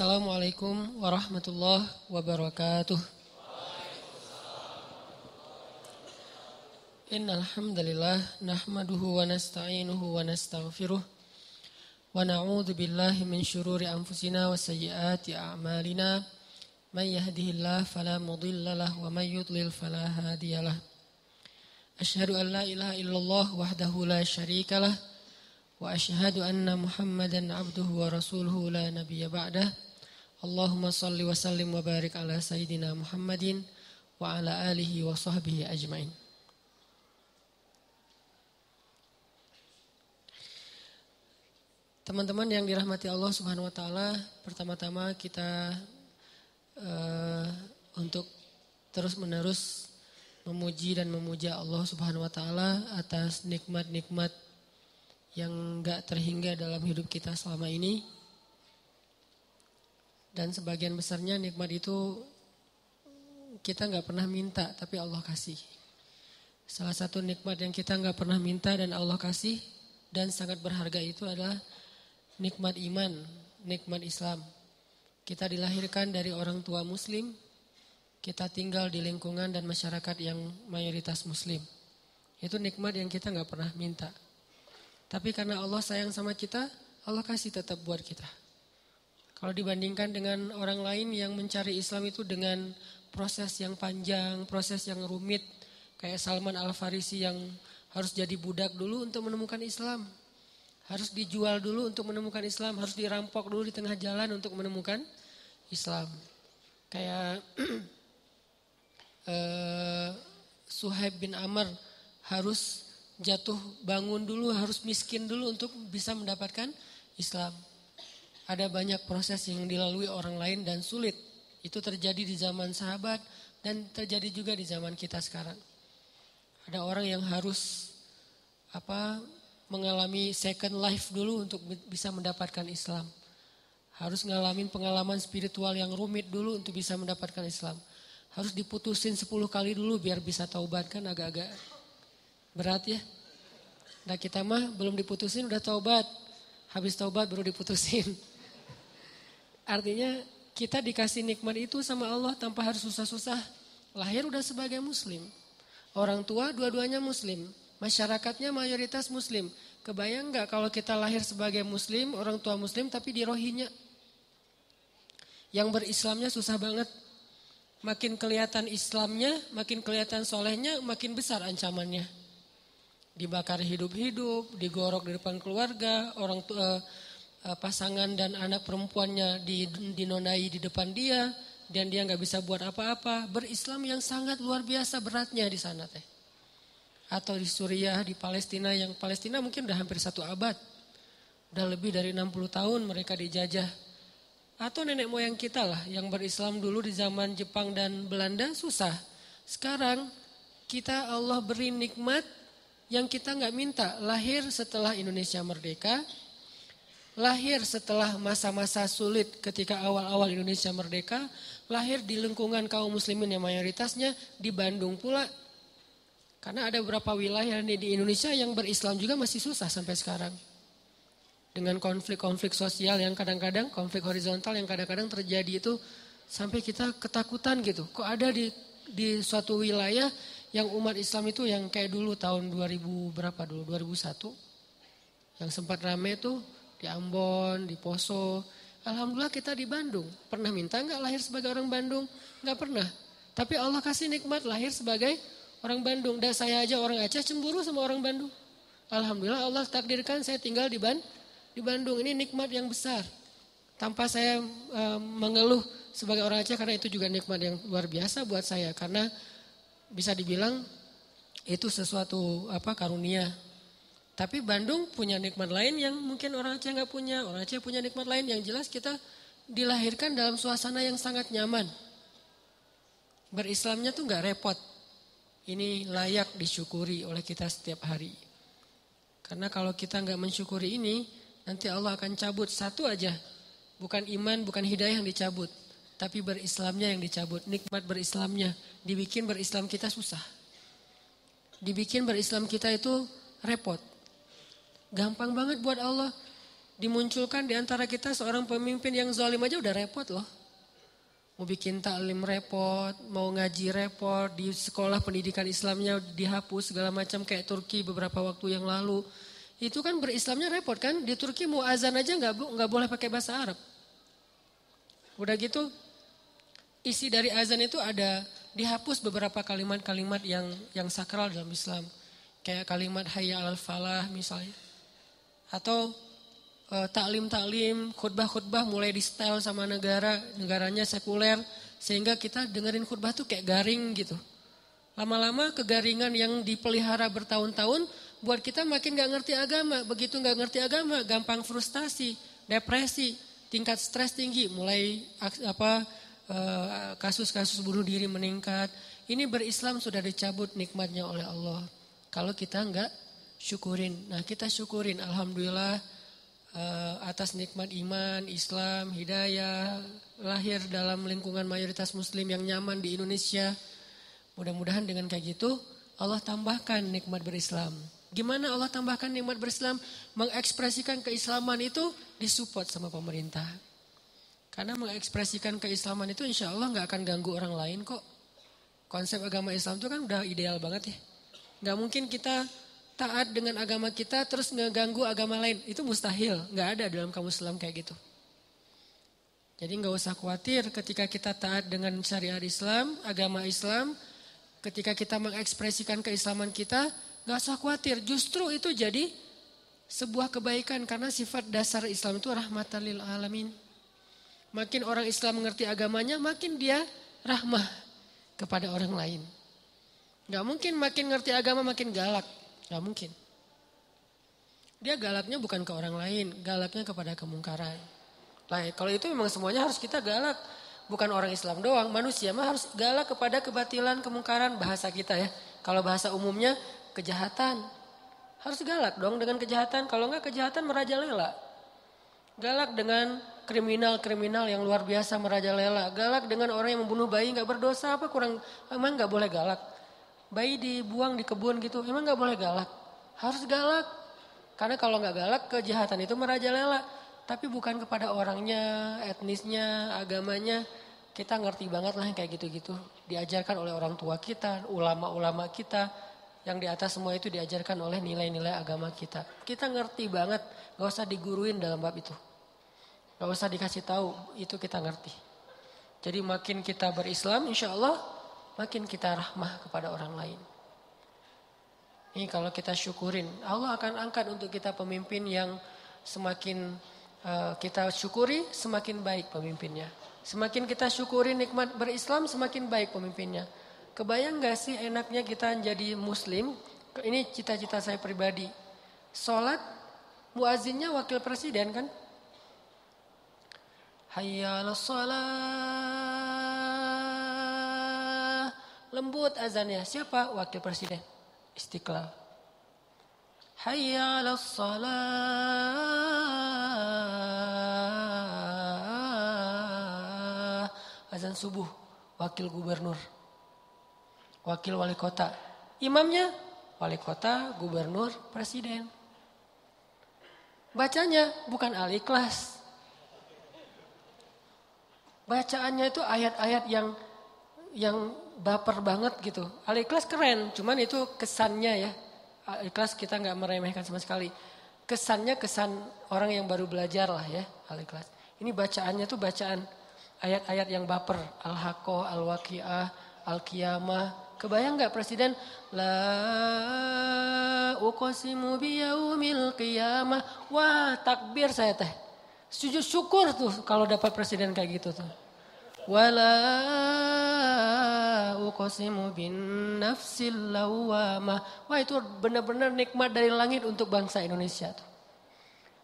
Assalamualaikum warahmatullahi wabarakatuh. Innal hamdalillah nahmaduhu wa nasta'inuhu wa nastaghfiruh wa na'udzu billahi min shururi anfusina wa sayyiati a'malina may yahdihillahu fala mudilla lahu wa may yudlil fala hadiyalah. Ashhadu an la ilaha illallah wahdahu la syarika lah wa ashhadu anna Muhammadan abduhu wa rasuluhu la nabiyya ba'dah. Allahumma salli wa sallim wa barik ala sayyidina Muhammadin wa ala alihi wa sahbihi ajmain. Teman-teman yang dirahmati Allah Subhanahu wa taala, pertama-tama kita uh, untuk terus-menerus memuji dan memuja Allah Subhanahu wa taala atas nikmat-nikmat yang enggak terhingga dalam hidup kita selama ini. Dan sebagian besarnya nikmat itu kita nggak pernah minta, tapi Allah kasih. Salah satu nikmat yang kita nggak pernah minta dan Allah kasih dan sangat berharga itu adalah nikmat iman, nikmat Islam. Kita dilahirkan dari orang tua muslim, kita tinggal di lingkungan dan masyarakat yang mayoritas muslim. Itu nikmat yang kita nggak pernah minta. Tapi karena Allah sayang sama kita, Allah kasih tetap buat kita. Kalau dibandingkan dengan orang lain yang mencari Islam itu dengan proses yang panjang, proses yang rumit, kayak Salman Al-Farisi yang harus jadi budak dulu untuk menemukan Islam. Harus dijual dulu untuk menemukan Islam, harus dirampok dulu di tengah jalan untuk menemukan Islam. Kayak uh, Suhaib bin Amr harus jatuh bangun dulu, harus miskin dulu untuk bisa mendapatkan Islam. Ada banyak proses yang dilalui orang lain dan sulit. Itu terjadi di zaman sahabat dan terjadi juga di zaman kita sekarang. Ada orang yang harus apa mengalami second life dulu untuk bisa mendapatkan Islam. Harus ngalamin pengalaman spiritual yang rumit dulu untuk bisa mendapatkan Islam. Harus diputusin 10 kali dulu biar bisa taubat kan agak-agak berat ya. Nah kita mah belum diputusin udah taubat. Habis taubat baru diputusin. Artinya kita dikasih nikmat itu sama Allah tanpa harus susah-susah. Lahir udah sebagai muslim. Orang tua dua-duanya muslim. Masyarakatnya mayoritas muslim. Kebayang nggak kalau kita lahir sebagai muslim, orang tua muslim tapi di rohinya. Yang berislamnya susah banget. Makin kelihatan Islamnya, makin kelihatan solehnya, makin besar ancamannya. Dibakar hidup-hidup, digorok di depan keluarga, orang tua eh, pasangan dan anak perempuannya dinonai di depan dia, dan dia nggak bisa buat apa-apa. Berislam yang sangat luar biasa beratnya di sana teh atau di Suriah, di Palestina yang Palestina mungkin udah hampir satu abad. Udah lebih dari 60 tahun mereka dijajah. Atau nenek moyang kita lah yang berislam dulu di zaman Jepang dan Belanda susah. Sekarang kita Allah beri nikmat yang kita nggak minta. Lahir setelah Indonesia merdeka. Lahir setelah masa-masa sulit ketika awal-awal Indonesia merdeka. Lahir di lingkungan kaum muslimin yang mayoritasnya di Bandung pula karena ada beberapa wilayah di Indonesia yang berislam juga masih susah sampai sekarang. Dengan konflik-konflik sosial yang kadang-kadang, konflik horizontal yang kadang-kadang terjadi itu sampai kita ketakutan gitu. Kok ada di di suatu wilayah yang umat Islam itu yang kayak dulu tahun 2000 berapa dulu 2001 yang sempat rame itu di Ambon, di Poso. Alhamdulillah kita di Bandung. Pernah minta nggak lahir sebagai orang Bandung? Nggak pernah. Tapi Allah kasih nikmat lahir sebagai orang Bandung. Dan saya aja orang Aceh cemburu sama orang Bandung. Alhamdulillah Allah takdirkan saya tinggal di Ban di Bandung. Ini nikmat yang besar. Tanpa saya e, mengeluh sebagai orang Aceh karena itu juga nikmat yang luar biasa buat saya karena bisa dibilang itu sesuatu apa karunia. Tapi Bandung punya nikmat lain yang mungkin orang Aceh nggak punya. Orang Aceh punya nikmat lain yang jelas kita dilahirkan dalam suasana yang sangat nyaman. Berislamnya tuh nggak repot ini layak disyukuri oleh kita setiap hari. Karena kalau kita nggak mensyukuri ini, nanti Allah akan cabut satu aja. Bukan iman, bukan hidayah yang dicabut. Tapi berislamnya yang dicabut. Nikmat berislamnya. Dibikin berislam kita susah. Dibikin berislam kita itu repot. Gampang banget buat Allah. dimunculkan di antara kita seorang pemimpin yang zalim aja udah repot loh. Mau bikin taklim repot, mau ngaji repot, di sekolah pendidikan Islamnya dihapus segala macam kayak Turki beberapa waktu yang lalu. Itu kan berislamnya repot kan? Di Turki mau azan aja nggak nggak boleh pakai bahasa Arab. Udah gitu isi dari azan itu ada dihapus beberapa kalimat-kalimat yang yang sakral dalam Islam. Kayak kalimat hayya al falah misalnya. Atau uh, taklim-taklim, khutbah-khutbah mulai di style sama negara, negaranya sekuler sehingga kita dengerin khutbah tuh kayak garing gitu. Lama-lama kegaringan yang dipelihara bertahun-tahun buat kita makin gak ngerti agama. Begitu gak ngerti agama, gampang frustasi, depresi, tingkat stres tinggi, mulai apa eh, kasus-kasus bunuh diri meningkat. Ini berislam sudah dicabut nikmatnya oleh Allah. Kalau kita nggak syukurin, nah kita syukurin. Alhamdulillah uh, atas nikmat iman, Islam, hidayah, lahir dalam lingkungan mayoritas muslim yang nyaman di Indonesia. Mudah-mudahan dengan kayak gitu Allah tambahkan nikmat berislam. Gimana Allah tambahkan nikmat berislam? Mengekspresikan keislaman itu disupport sama pemerintah. Karena mengekspresikan keislaman itu insya Allah nggak akan ganggu orang lain kok. Konsep agama Islam itu kan udah ideal banget ya. Nggak mungkin kita taat dengan agama kita terus ngeganggu agama lain. Itu mustahil, nggak ada dalam kamus Islam kayak gitu. Jadi nggak usah khawatir ketika kita taat dengan syariat Islam, agama Islam, ketika kita mengekspresikan keislaman kita, nggak usah khawatir. Justru itu jadi sebuah kebaikan karena sifat dasar Islam itu rahmatan lil alamin. Makin orang Islam mengerti agamanya, makin dia rahmah kepada orang lain. Gak mungkin makin ngerti agama makin galak. Gak mungkin. Dia galaknya bukan ke orang lain, galaknya kepada kemungkaran. Nah, kalau itu memang semuanya harus kita galak. Bukan orang Islam doang, manusia mah harus galak kepada kebatilan, kemungkaran bahasa kita ya. Kalau bahasa umumnya kejahatan. Harus galak dong dengan kejahatan. Kalau enggak kejahatan merajalela. Galak dengan kriminal-kriminal yang luar biasa merajalela. Galak dengan orang yang membunuh bayi nggak berdosa apa kurang emang nggak boleh galak bayi dibuang di kebun gitu, emang nggak boleh galak? Harus galak. Karena kalau nggak galak, kejahatan itu merajalela. Tapi bukan kepada orangnya, etnisnya, agamanya. Kita ngerti banget lah yang kayak gitu-gitu. Diajarkan oleh orang tua kita, ulama-ulama kita. Yang di atas semua itu diajarkan oleh nilai-nilai agama kita. Kita ngerti banget, gak usah diguruin dalam bab itu. Gak usah dikasih tahu, itu kita ngerti. Jadi makin kita berislam, insya Allah makin kita rahmah kepada orang lain. Ini kalau kita syukurin, Allah akan angkat untuk kita pemimpin yang semakin uh, kita syukuri, semakin baik pemimpinnya. Semakin kita syukuri nikmat berislam, semakin baik pemimpinnya. Kebayang gak sih enaknya kita jadi muslim? Ini cita-cita saya pribadi. Sholat, muazinnya wakil presiden kan? Hayya sholat lembut azannya. Siapa? Wakil Presiden. Istiqlal. Hayya ala salah. Azan subuh. Wakil gubernur. Wakil wali kota. Imamnya wali kota, gubernur, presiden. Bacanya bukan al-ikhlas. Bacaannya itu ayat-ayat yang yang baper banget gitu. Al-Ikhlas keren, cuman itu kesannya ya. Al-Ikhlas kita nggak meremehkan sama sekali. Kesannya kesan orang yang baru belajar lah ya Al-Ikhlas. Ini bacaannya tuh bacaan ayat-ayat yang baper. Al-Haqqah, Al-Waqi'ah, Al-Qiyamah. Kebayang nggak Presiden? La uqsimu biyaumil qiyamah. Wah takbir saya teh. Sujud syukur tuh kalau dapat presiden kayak gitu tuh. Wala uqsimu bin nafsil lawamah. Wah itu benar-benar nikmat dari langit untuk bangsa Indonesia tuh.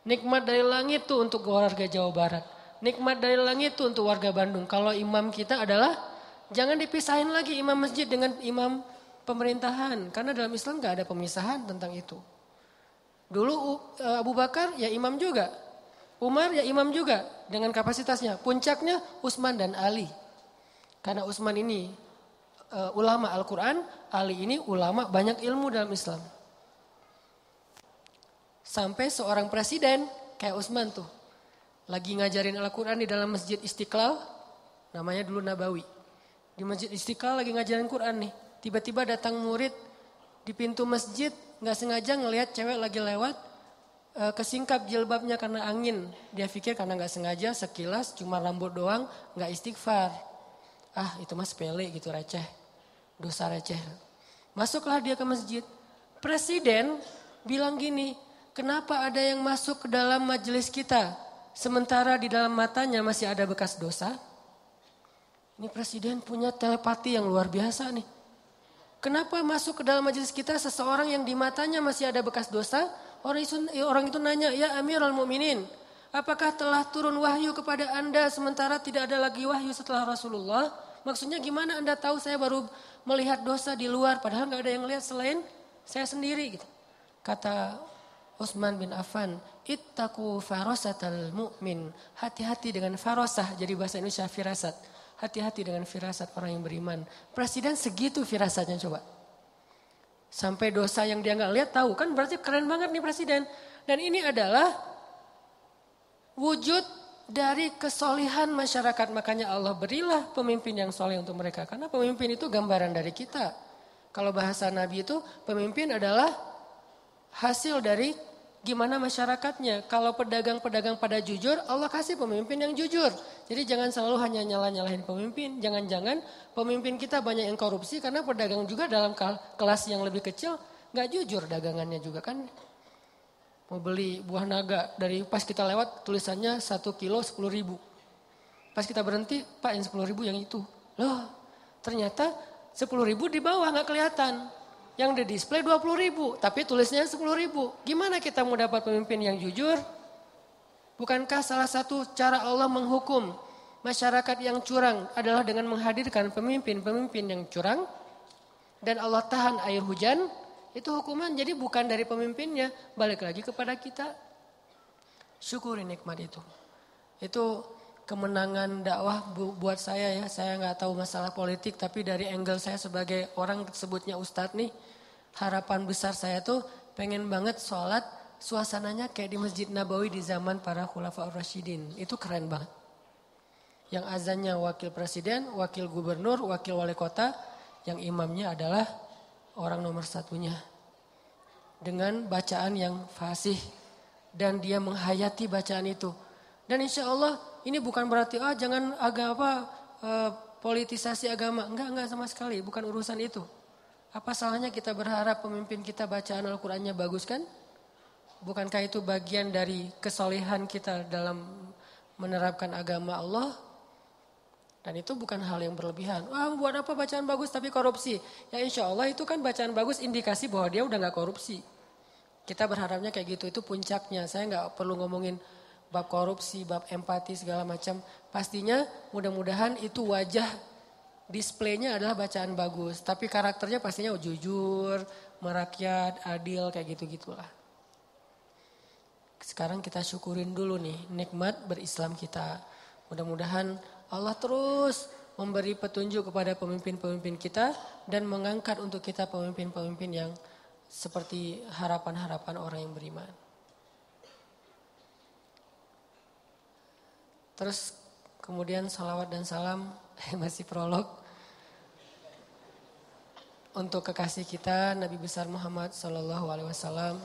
Nikmat dari langit tuh untuk warga Jawa Barat. Nikmat dari langit tuh untuk warga Bandung. Kalau imam kita adalah jangan dipisahin lagi imam masjid dengan imam pemerintahan. Karena dalam Islam gak ada pemisahan tentang itu. Dulu eh, Abu Bakar ya imam juga. Umar ya imam juga dengan kapasitasnya. Puncaknya Utsman dan Ali. Karena Utsman ini uh, ulama Al-Quran, Ali ini ulama banyak ilmu dalam Islam. Sampai seorang presiden kayak Usman tuh. Lagi ngajarin Al-Quran di dalam masjid Istiqlal. Namanya dulu Nabawi. Di masjid Istiqlal lagi ngajarin Quran nih. Tiba-tiba datang murid di pintu masjid. nggak sengaja ngelihat cewek lagi lewat. E, kesingkap jilbabnya karena angin. Dia pikir karena nggak sengaja sekilas cuma rambut doang. nggak istighfar. Ah itu mas sepele gitu receh. Dosa receh. Masuklah dia ke masjid. Presiden bilang gini, kenapa ada yang masuk ke dalam majelis kita, sementara di dalam matanya masih ada bekas dosa? Ini presiden punya telepati yang luar biasa nih. Kenapa masuk ke dalam majelis kita seseorang yang di matanya masih ada bekas dosa? Orang itu, orang itu nanya, ya Amirul Mukminin, apakah telah turun wahyu kepada anda sementara tidak ada lagi wahyu setelah Rasulullah? Maksudnya gimana anda tahu saya baru melihat dosa di luar padahal nggak ada yang lihat selain saya sendiri gitu. Kata Utsman bin Affan, "Ittaqu farasatal mu'min." Hati-hati dengan farasah jadi bahasa Indonesia firasat. Hati-hati dengan firasat orang yang beriman. Presiden segitu firasatnya coba. Sampai dosa yang dia nggak lihat tahu kan berarti keren banget nih presiden. Dan ini adalah wujud dari kesolihan masyarakat. Makanya Allah berilah pemimpin yang soleh untuk mereka. Karena pemimpin itu gambaran dari kita. Kalau bahasa Nabi itu pemimpin adalah hasil dari gimana masyarakatnya. Kalau pedagang-pedagang pada jujur, Allah kasih pemimpin yang jujur. Jadi jangan selalu hanya nyala-nyalahin pemimpin. Jangan-jangan pemimpin kita banyak yang korupsi karena pedagang juga dalam kelas yang lebih kecil nggak jujur dagangannya juga kan mau beli buah naga dari pas kita lewat tulisannya satu kilo sepuluh ribu. Pas kita berhenti, Pak yang sepuluh ribu yang itu. Loh, ternyata sepuluh ribu di bawah nggak kelihatan. Yang di display dua puluh ribu, tapi tulisnya sepuluh ribu. Gimana kita mau dapat pemimpin yang jujur? Bukankah salah satu cara Allah menghukum masyarakat yang curang adalah dengan menghadirkan pemimpin-pemimpin yang curang? Dan Allah tahan air hujan itu hukuman jadi bukan dari pemimpinnya, balik lagi kepada kita. Syukuri nikmat itu. Itu kemenangan dakwah buat saya ya. Saya nggak tahu masalah politik tapi dari angle saya sebagai orang sebutnya ustadz nih. Harapan besar saya tuh pengen banget sholat suasananya kayak di Masjid Nabawi di zaman para khulafaur rasyidin. Itu keren banget. Yang azannya wakil presiden, wakil gubernur, wakil wali kota, yang imamnya adalah orang nomor satunya. Dengan bacaan yang fasih. Dan dia menghayati bacaan itu. Dan insya Allah ini bukan berarti ah jangan agama uh, politisasi agama. Enggak, enggak sama sekali. Bukan urusan itu. Apa salahnya kita berharap pemimpin kita bacaan Al-Qurannya bagus kan? Bukankah itu bagian dari kesolehan kita dalam menerapkan agama Allah? Dan itu bukan hal yang berlebihan. Wah buat apa bacaan bagus tapi korupsi? Ya insya Allah itu kan bacaan bagus indikasi bahwa dia udah gak korupsi. Kita berharapnya kayak gitu, itu puncaknya. Saya gak perlu ngomongin bab korupsi, bab empati segala macam. Pastinya mudah-mudahan itu wajah displaynya adalah bacaan bagus. Tapi karakternya pastinya jujur, merakyat, adil kayak gitu-gitulah. Sekarang kita syukurin dulu nih nikmat berislam kita. Mudah-mudahan Allah terus memberi petunjuk kepada pemimpin-pemimpin kita dan mengangkat untuk kita pemimpin-pemimpin yang seperti harapan-harapan orang yang beriman. Terus kemudian salawat dan salam masih prolog untuk kekasih kita Nabi besar Muhammad Sallallahu Alaihi Wasallam.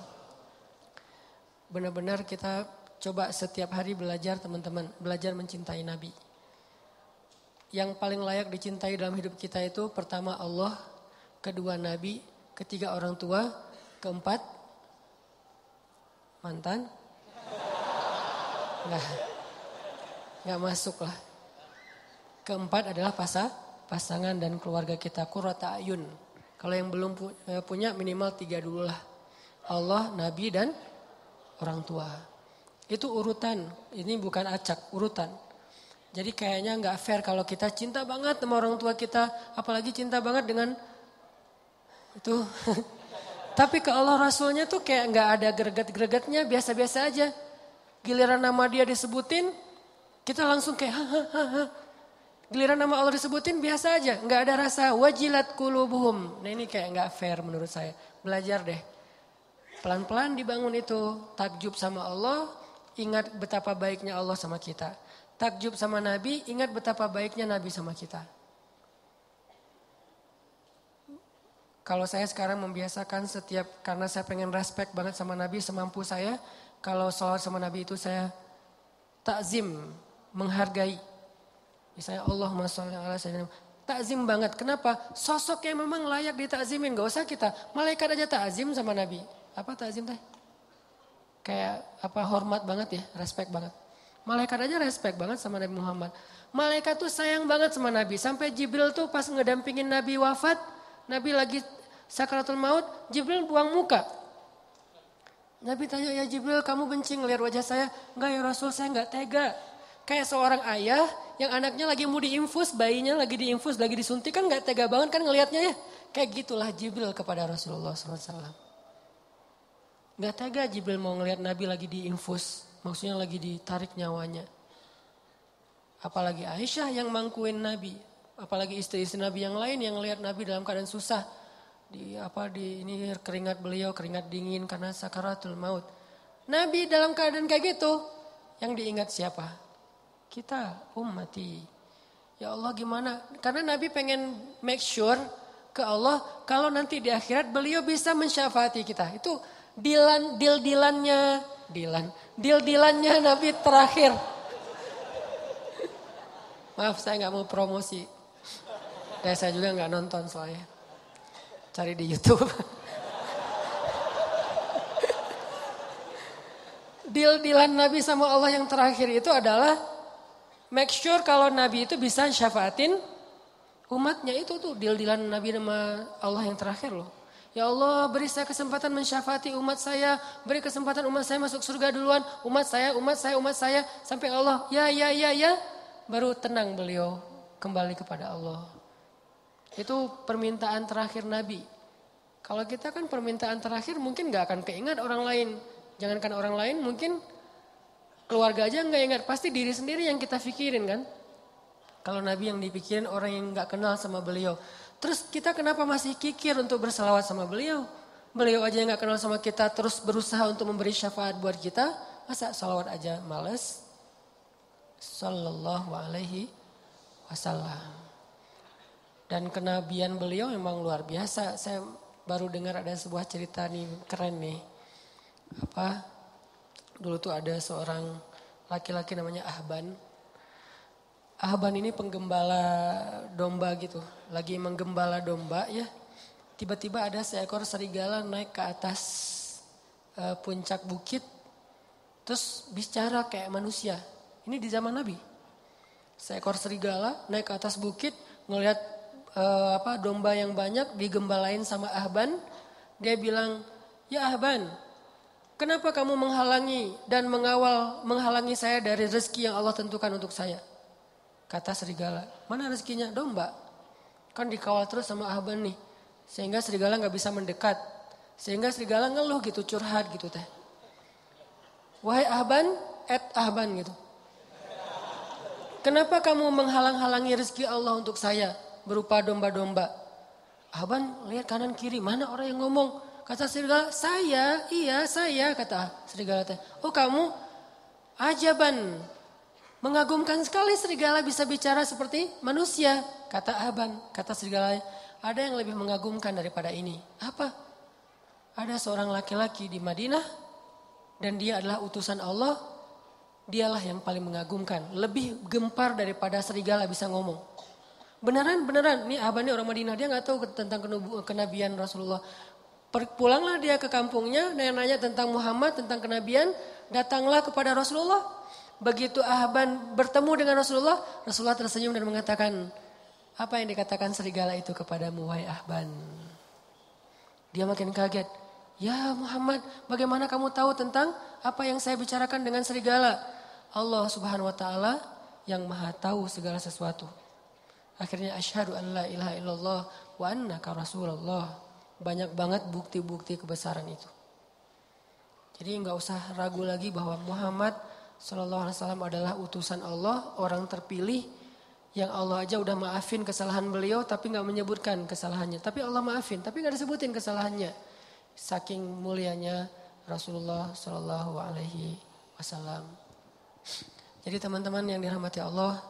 Benar-benar kita coba setiap hari belajar teman-teman belajar mencintai Nabi yang paling layak dicintai dalam hidup kita itu pertama Allah, kedua Nabi, ketiga orang tua, keempat mantan. Enggak, enggak masuk lah. Keempat adalah pasah, pasangan dan keluarga kita, kurata ayun. Kalau yang belum eh, punya minimal tiga dulu lah. Allah, Nabi dan orang tua. Itu urutan, ini bukan acak, urutan. Jadi kayaknya nggak fair kalau kita cinta banget sama orang tua kita, apalagi cinta banget dengan itu. Tapi ke Allah Rasulnya tuh kayak nggak ada greget-gregetnya, biasa-biasa aja. Giliran nama dia disebutin, kita langsung kayak ha Giliran nama Allah disebutin biasa aja, nggak ada rasa wajilat kulubuhum. Nah ini kayak nggak fair menurut saya. Belajar deh. Pelan-pelan dibangun itu, takjub sama Allah, ingat betapa baiknya Allah sama kita. Takjub sama Nabi, ingat betapa baiknya Nabi sama kita. Kalau saya sekarang membiasakan setiap, karena saya pengen respect banget sama Nabi semampu saya, kalau sholat sama Nabi itu saya takzim, menghargai. Misalnya Allah sholli ala sayyidina takzim banget. Kenapa? Sosok yang memang layak ditakzimin. Gak usah kita. Malaikat aja takzim sama Nabi. Apa takzim teh? Kayak apa hormat banget ya, respect banget. Malaikat aja respect banget sama Nabi Muhammad. Malaikat tuh sayang banget sama Nabi. Sampai Jibril tuh pas ngedampingin Nabi wafat, Nabi lagi sakratul maut, Jibril buang muka. Nabi tanya, ya Jibril kamu benci ngeliat wajah saya? Enggak ya Rasul, saya enggak tega. Kayak seorang ayah yang anaknya lagi mau diinfus, bayinya lagi diinfus, lagi disuntik kan enggak tega banget kan ngelihatnya ya. Kayak gitulah Jibril kepada Rasulullah SAW. Gak tega Jibril mau ngelihat Nabi lagi diinfus. Maksudnya lagi ditarik nyawanya. Apalagi Aisyah yang mangkuin Nabi. Apalagi istri-istri Nabi yang lain yang ngelihat Nabi dalam keadaan susah. Di apa di ini keringat beliau keringat dingin karena sakaratul maut. Nabi dalam keadaan kayak gitu yang diingat siapa? Kita ummati. Ya Allah gimana? Karena Nabi pengen make sure ke Allah kalau nanti di akhirat beliau bisa mensyafati kita. Itu Dilan, dil-dilannya, Dilan, dil-dilannya Nabi terakhir. Maaf saya nggak mau promosi. Dan saya juga nggak nonton soalnya. Cari di YouTube. Deal-dealan Nabi sama Allah yang terakhir itu adalah make sure kalau Nabi itu bisa syafaatin umatnya itu tuh deal-dealan Nabi sama Allah yang terakhir loh. Ya Allah beri saya kesempatan mensyafati umat saya. Beri kesempatan umat saya masuk surga duluan. Umat saya, umat saya, umat saya. Sampai Allah ya, ya, ya, ya. Baru tenang beliau kembali kepada Allah. Itu permintaan terakhir Nabi. Kalau kita kan permintaan terakhir mungkin gak akan keingat orang lain. Jangankan orang lain mungkin keluarga aja nggak ingat. Pasti diri sendiri yang kita pikirin kan. Kalau Nabi yang dipikirin orang yang gak kenal sama beliau. Terus kita kenapa masih kikir untuk bersalawat sama beliau? Beliau aja yang gak kenal sama kita terus berusaha untuk memberi syafaat buat kita. Masa salawat aja males? Sallallahu alaihi wasallam. Dan kenabian beliau memang luar biasa. Saya baru dengar ada sebuah cerita nih keren nih. Apa? Dulu tuh ada seorang laki-laki namanya Ahban Ahban ini penggembala domba gitu. Lagi menggembala domba ya. Tiba-tiba ada seekor serigala naik ke atas uh, puncak bukit. Terus bicara kayak manusia. Ini di zaman Nabi. Seekor serigala naik ke atas bukit. Ngelihat uh, apa domba yang banyak digembalain sama Ahban. Dia bilang, ya Ahban kenapa kamu menghalangi dan mengawal menghalangi saya dari rezeki yang Allah tentukan untuk saya? Kata serigala, mana rezekinya? Domba. Kan dikawal terus sama Ahban nih. Sehingga serigala nggak bisa mendekat. Sehingga serigala ngeluh gitu, curhat gitu teh. Wahai Ahban, et Ahban gitu. Kenapa kamu menghalang-halangi rezeki Allah untuk saya berupa domba-domba? Ahban lihat kanan kiri, mana orang yang ngomong? Kata serigala, saya, iya saya, kata serigala teh. Oh kamu, ajaban, Mengagumkan sekali serigala bisa bicara seperti manusia. Kata Aban, kata serigala, ada yang lebih mengagumkan daripada ini. Apa? Ada seorang laki-laki di Madinah dan dia adalah utusan Allah. Dialah yang paling mengagumkan. Lebih gempar daripada serigala bisa ngomong. Beneran, beneran. Ini Aban ini orang Madinah. Dia nggak tahu tentang kenabian Rasulullah. Pulanglah dia ke kampungnya, nanya-nanya tentang Muhammad, tentang kenabian. Datanglah kepada Rasulullah. Begitu Ahban bertemu dengan Rasulullah, Rasulullah tersenyum dan mengatakan, apa yang dikatakan serigala itu kepadamu, wahai Ahban? Dia makin kaget. Ya Muhammad, bagaimana kamu tahu tentang apa yang saya bicarakan dengan serigala? Allah subhanahu wa ta'ala yang maha tahu segala sesuatu. Akhirnya asyhadu an la ilaha illallah wa annaka rasulullah. Banyak banget bukti-bukti kebesaran itu. Jadi nggak usah ragu lagi bahwa Muhammad Sallallahu Alaihi Wasallam adalah utusan Allah, orang terpilih yang Allah aja udah maafin kesalahan beliau tapi nggak menyebutkan kesalahannya. Tapi Allah maafin, tapi nggak disebutin kesalahannya. Saking mulianya Rasulullah Sallallahu Alaihi wasallam. Jadi teman-teman yang dirahmati Allah,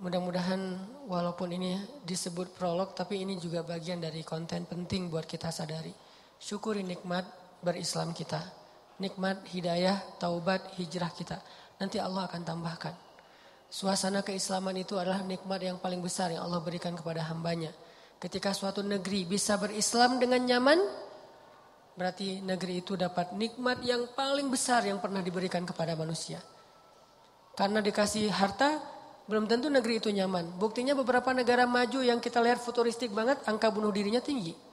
mudah-mudahan walaupun ini disebut prolog tapi ini juga bagian dari konten penting buat kita sadari. Syukuri nikmat berislam kita. Nikmat hidayah, taubat, hijrah kita. Nanti Allah akan tambahkan. Suasana keislaman itu adalah nikmat yang paling besar yang Allah berikan kepada hambanya. Ketika suatu negeri bisa berislam dengan nyaman, berarti negeri itu dapat nikmat yang paling besar yang pernah diberikan kepada manusia. Karena dikasih harta, belum tentu negeri itu nyaman. Buktinya beberapa negara maju yang kita lihat futuristik banget, angka bunuh dirinya tinggi.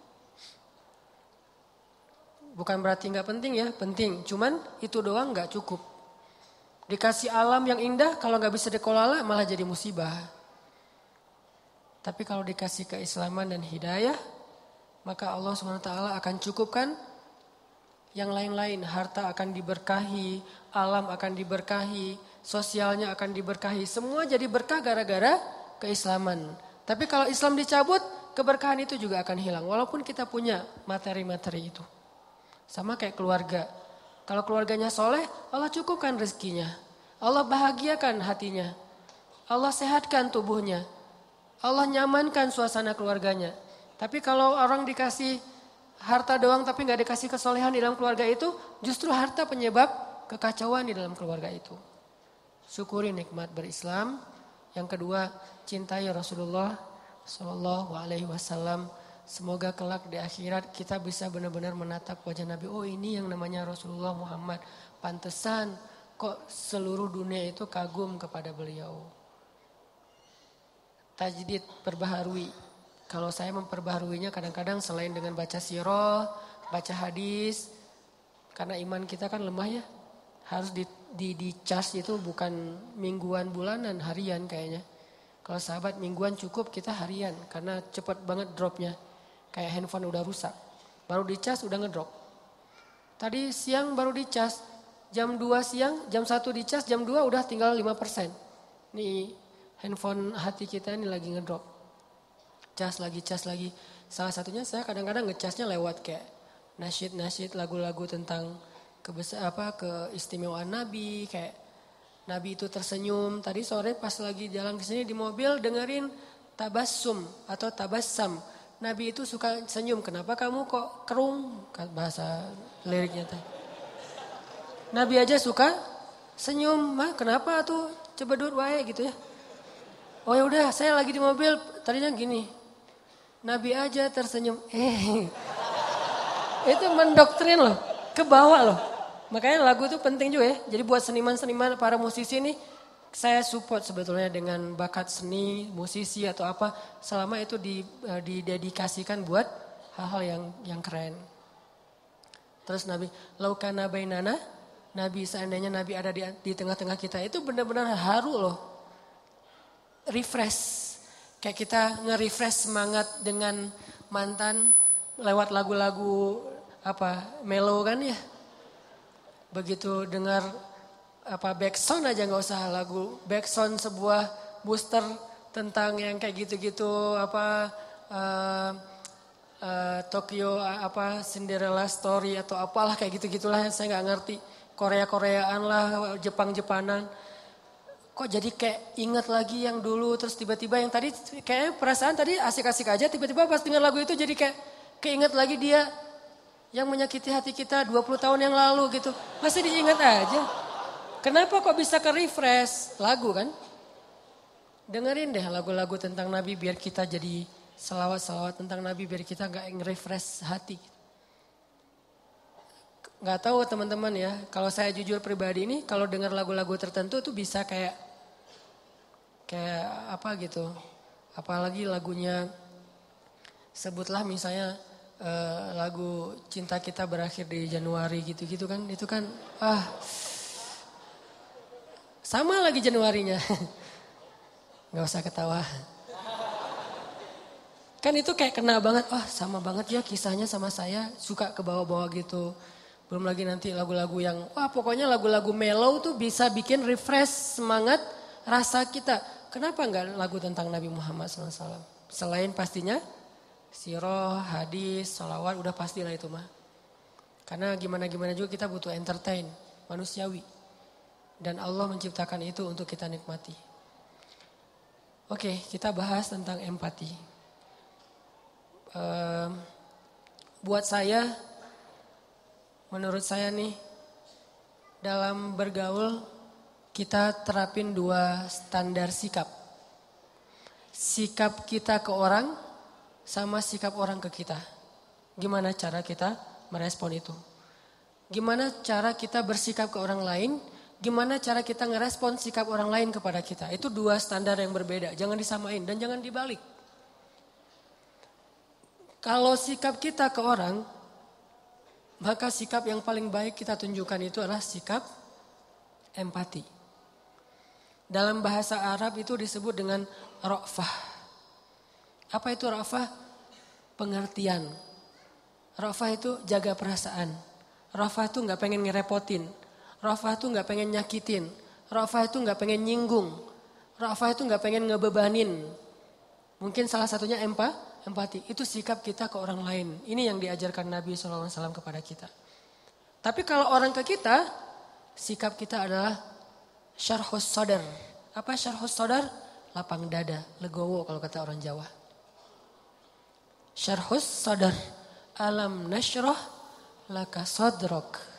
Bukan berarti nggak penting ya, penting. Cuman itu doang nggak cukup. Dikasih alam yang indah, kalau nggak bisa dikelola malah jadi musibah. Tapi kalau dikasih keislaman dan hidayah, maka Allah swt akan cukupkan yang lain-lain. Harta akan diberkahi, alam akan diberkahi, sosialnya akan diberkahi. Semua jadi berkah gara-gara keislaman. Tapi kalau Islam dicabut, keberkahan itu juga akan hilang. Walaupun kita punya materi-materi itu. Sama kayak keluarga. Kalau keluarganya soleh, Allah cukupkan rezekinya. Allah bahagiakan hatinya. Allah sehatkan tubuhnya. Allah nyamankan suasana keluarganya. Tapi kalau orang dikasih harta doang tapi nggak dikasih kesolehan di dalam keluarga itu, justru harta penyebab kekacauan di dalam keluarga itu syukuri nikmat berislam. Yang kedua, cintai Rasulullah Shallallahu Alaihi Wasallam. Semoga kelak di akhirat kita bisa benar-benar menatap wajah Nabi. Oh ini yang namanya Rasulullah Muhammad. Pantesan kok seluruh dunia itu kagum kepada beliau. Tajdid perbaharui. Kalau saya memperbaharuinya kadang-kadang selain dengan baca sirah, baca hadis. Karena iman kita kan lemah ya. Harus di di di charge itu bukan mingguan bulanan harian kayaknya. Kalau sahabat mingguan cukup kita harian karena cepat banget dropnya. Kayak handphone udah rusak. Baru di charge udah ngedrop. Tadi siang baru di charge. Jam 2 siang, jam 1 di charge, jam 2 udah tinggal 5%. Nih handphone hati kita ini lagi ngedrop. Cas lagi, cas lagi. Salah satunya saya kadang-kadang ngecasnya lewat kayak nasyid-nasyid lagu-lagu tentang kebesar apa keistimewaan Nabi kayak Nabi itu tersenyum. Tadi sore pas lagi jalan ke sini di mobil dengerin tabassum atau tabassam. Nabi itu suka senyum. Kenapa kamu kok kerung? Bahasa liriknya tadi. Nabi aja suka senyum. Mah kenapa tuh coba dur wae gitu ya. Oh ya udah, saya lagi di mobil tadinya gini. Nabi aja tersenyum. Eh. Itu mendoktrin loh. Ke bawah loh. Makanya lagu itu penting juga ya. Jadi buat seniman-seniman, para musisi ini saya support sebetulnya dengan bakat seni, musisi atau apa. Selama itu di, uh, didedikasikan buat hal-hal yang yang keren. Terus Nabi, laukana bainana, Nabi seandainya Nabi ada di, di tengah-tengah kita itu benar-benar haru loh. Refresh. Kayak kita nge-refresh semangat dengan mantan lewat lagu-lagu apa melo kan ya begitu dengar apa backsound aja nggak usah lagu backsound sebuah booster tentang yang kayak gitu-gitu apa uh, uh, Tokyo apa Cinderella story atau apalah kayak gitu-gitulah yang saya nggak ngerti Korea-Koreaan lah Jepang-Jepanan kok jadi kayak ingat lagi yang dulu terus tiba-tiba yang tadi kayak perasaan tadi asik-asik aja tiba-tiba pas dengar lagu itu jadi kayak keinget lagi dia yang menyakiti hati kita 20 tahun yang lalu gitu. Masih diingat aja. Kenapa kok bisa ke refresh lagu kan? Dengerin deh lagu-lagu tentang Nabi biar kita jadi selawat-selawat tentang Nabi biar kita nggak nge-refresh hati. Gak tahu teman-teman ya, kalau saya jujur pribadi ini, kalau dengar lagu-lagu tertentu tuh bisa kayak kayak apa gitu. Apalagi lagunya sebutlah misalnya uh, lagu cinta kita berakhir di Januari gitu-gitu kan itu kan ah sama lagi Januarinya. Nggak usah ketawa. Kan itu kayak kena banget. Oh sama banget ya kisahnya sama saya. Suka ke bawah-bawah gitu. Belum lagi nanti lagu-lagu yang wah pokoknya lagu-lagu mellow tuh bisa bikin refresh semangat rasa kita. Kenapa nggak lagu tentang Nabi Muhammad SAW selain pastinya Siroh, hadis, salawat udah pasti lah itu mah. Karena gimana-gimana juga kita butuh entertain, manusiawi. Dan Allah menciptakan itu untuk kita nikmati. Oke, kita bahas tentang empati. Buat saya, menurut saya nih, dalam bergaul kita terapin dua standar sikap. Sikap kita ke orang sama sikap orang ke kita. Gimana cara kita merespon itu? Gimana cara kita bersikap ke orang lain gimana cara kita ngerespon sikap orang lain kepada kita. Itu dua standar yang berbeda, jangan disamain dan jangan dibalik. Kalau sikap kita ke orang, maka sikap yang paling baik kita tunjukkan itu adalah sikap empati. Dalam bahasa Arab itu disebut dengan rofah. Apa itu rofah? Pengertian. Rofah itu jaga perasaan. Rofah itu nggak pengen ngerepotin. Rafa itu nggak pengen nyakitin. Rafa itu nggak pengen nyinggung. Rafa itu nggak pengen ngebebanin. Mungkin salah satunya empa, empati. Itu sikap kita ke orang lain. Ini yang diajarkan Nabi SAW kepada kita. Tapi kalau orang ke kita, sikap kita adalah syarhus sadar. Apa syarhus sadar? Lapang dada, legowo kalau kata orang Jawa. Syarhus sadar. Alam nasyrah laka sadrok.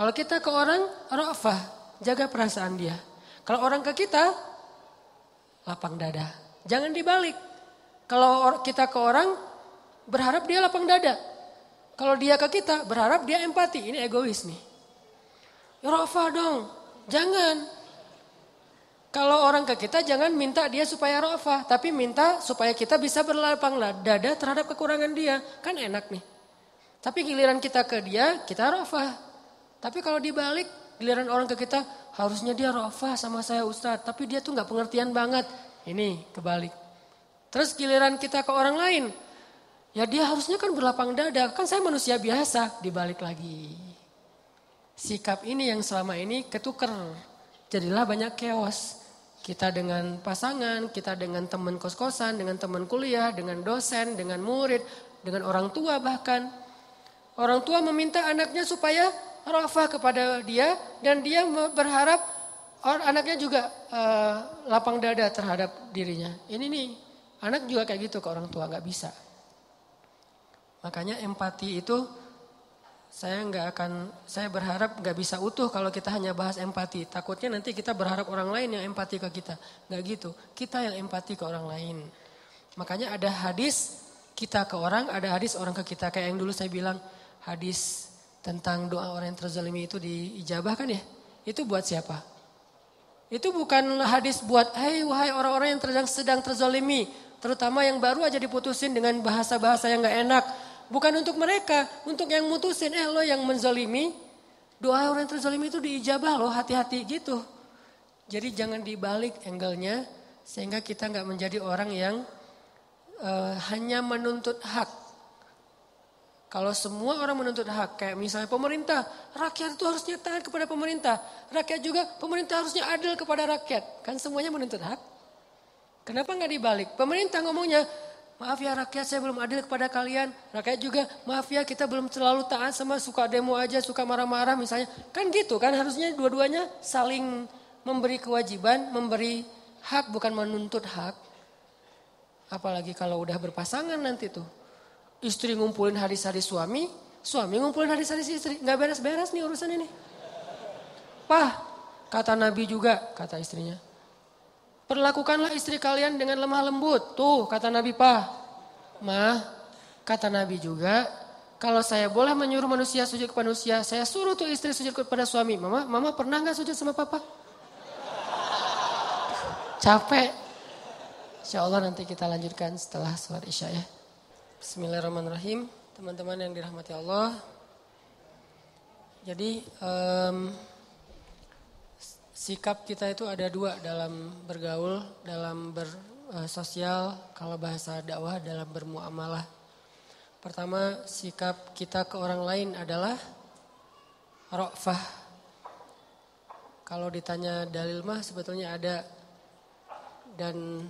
Kalau kita ke orang, rafah, jaga perasaan dia. Kalau orang ke kita, lapang dada. Jangan dibalik. Kalau kita ke orang, berharap dia lapang dada. Kalau dia ke kita, berharap dia empati. Ini egois nih. Rafah dong, jangan. Kalau orang ke kita jangan minta dia supaya rafah. Tapi minta supaya kita bisa berlapang dada terhadap kekurangan dia. Kan enak nih. Tapi giliran kita ke dia, kita rafah. Tapi kalau dibalik, giliran orang ke kita, harusnya dia rofa sama saya Ustadz. Tapi dia tuh nggak pengertian banget. Ini kebalik. Terus giliran kita ke orang lain, ya dia harusnya kan berlapang dada. Kan saya manusia biasa, dibalik lagi. Sikap ini yang selama ini ketuker. Jadilah banyak chaos. Kita dengan pasangan, kita dengan teman kos-kosan, dengan teman kuliah, dengan dosen, dengan murid, dengan orang tua bahkan. Orang tua meminta anaknya supaya rafah kepada dia dan dia berharap orang anaknya juga uh, lapang dada terhadap dirinya. Ini nih anak juga kayak gitu ke orang tua nggak bisa. Makanya empati itu saya nggak akan saya berharap nggak bisa utuh kalau kita hanya bahas empati. Takutnya nanti kita berharap orang lain yang empati ke kita. Nggak gitu. Kita yang empati ke orang lain. Makanya ada hadis kita ke orang, ada hadis orang ke kita. Kayak yang dulu saya bilang hadis tentang doa orang yang terzalimi itu diijabahkan ya. Itu buat siapa? Itu bukan hadis buat, hei wahai orang-orang yang sedang, sedang terzalimi. Terutama yang baru aja diputusin dengan bahasa-bahasa yang gak enak. Bukan untuk mereka, untuk yang mutusin. Eh lo yang menzalimi, doa orang yang terzalimi itu diijabah loh, hati-hati gitu. Jadi jangan dibalik angle-nya, sehingga kita nggak menjadi orang yang uh, hanya menuntut hak. Kalau semua orang menuntut hak, kayak misalnya pemerintah, rakyat itu harusnya taat kepada pemerintah. Rakyat juga, pemerintah harusnya adil kepada rakyat. Kan semuanya menuntut hak. Kenapa nggak dibalik? Pemerintah ngomongnya, maaf ya rakyat saya belum adil kepada kalian. Rakyat juga, maaf ya kita belum terlalu taat sama suka demo aja, suka marah-marah misalnya. Kan gitu kan harusnya dua-duanya saling memberi kewajiban, memberi hak bukan menuntut hak. Apalagi kalau udah berpasangan nanti tuh. Istri ngumpulin hadis-hadis suami, suami ngumpulin hadis-hadis istri. Nggak beres-beres nih urusan ini. Pah, kata Nabi juga, kata istrinya. Perlakukanlah istri kalian dengan lemah lembut. Tuh, kata Nabi, Pah. Mah, kata Nabi juga, kalau saya boleh menyuruh manusia sujud kepada manusia, saya suruh tuh istri sujud kepada suami. Mama, mama pernah nggak sujud sama papa? Capek. Insya Allah nanti kita lanjutkan setelah sholat isya ya. Bismillahirrahmanirrahim, teman-teman yang dirahmati Allah. Jadi um, sikap kita itu ada dua dalam bergaul, dalam bersosial, kalau bahasa dakwah dalam bermuamalah. Pertama, sikap kita ke orang lain adalah rofah. Kalau ditanya dalil mah sebetulnya ada dan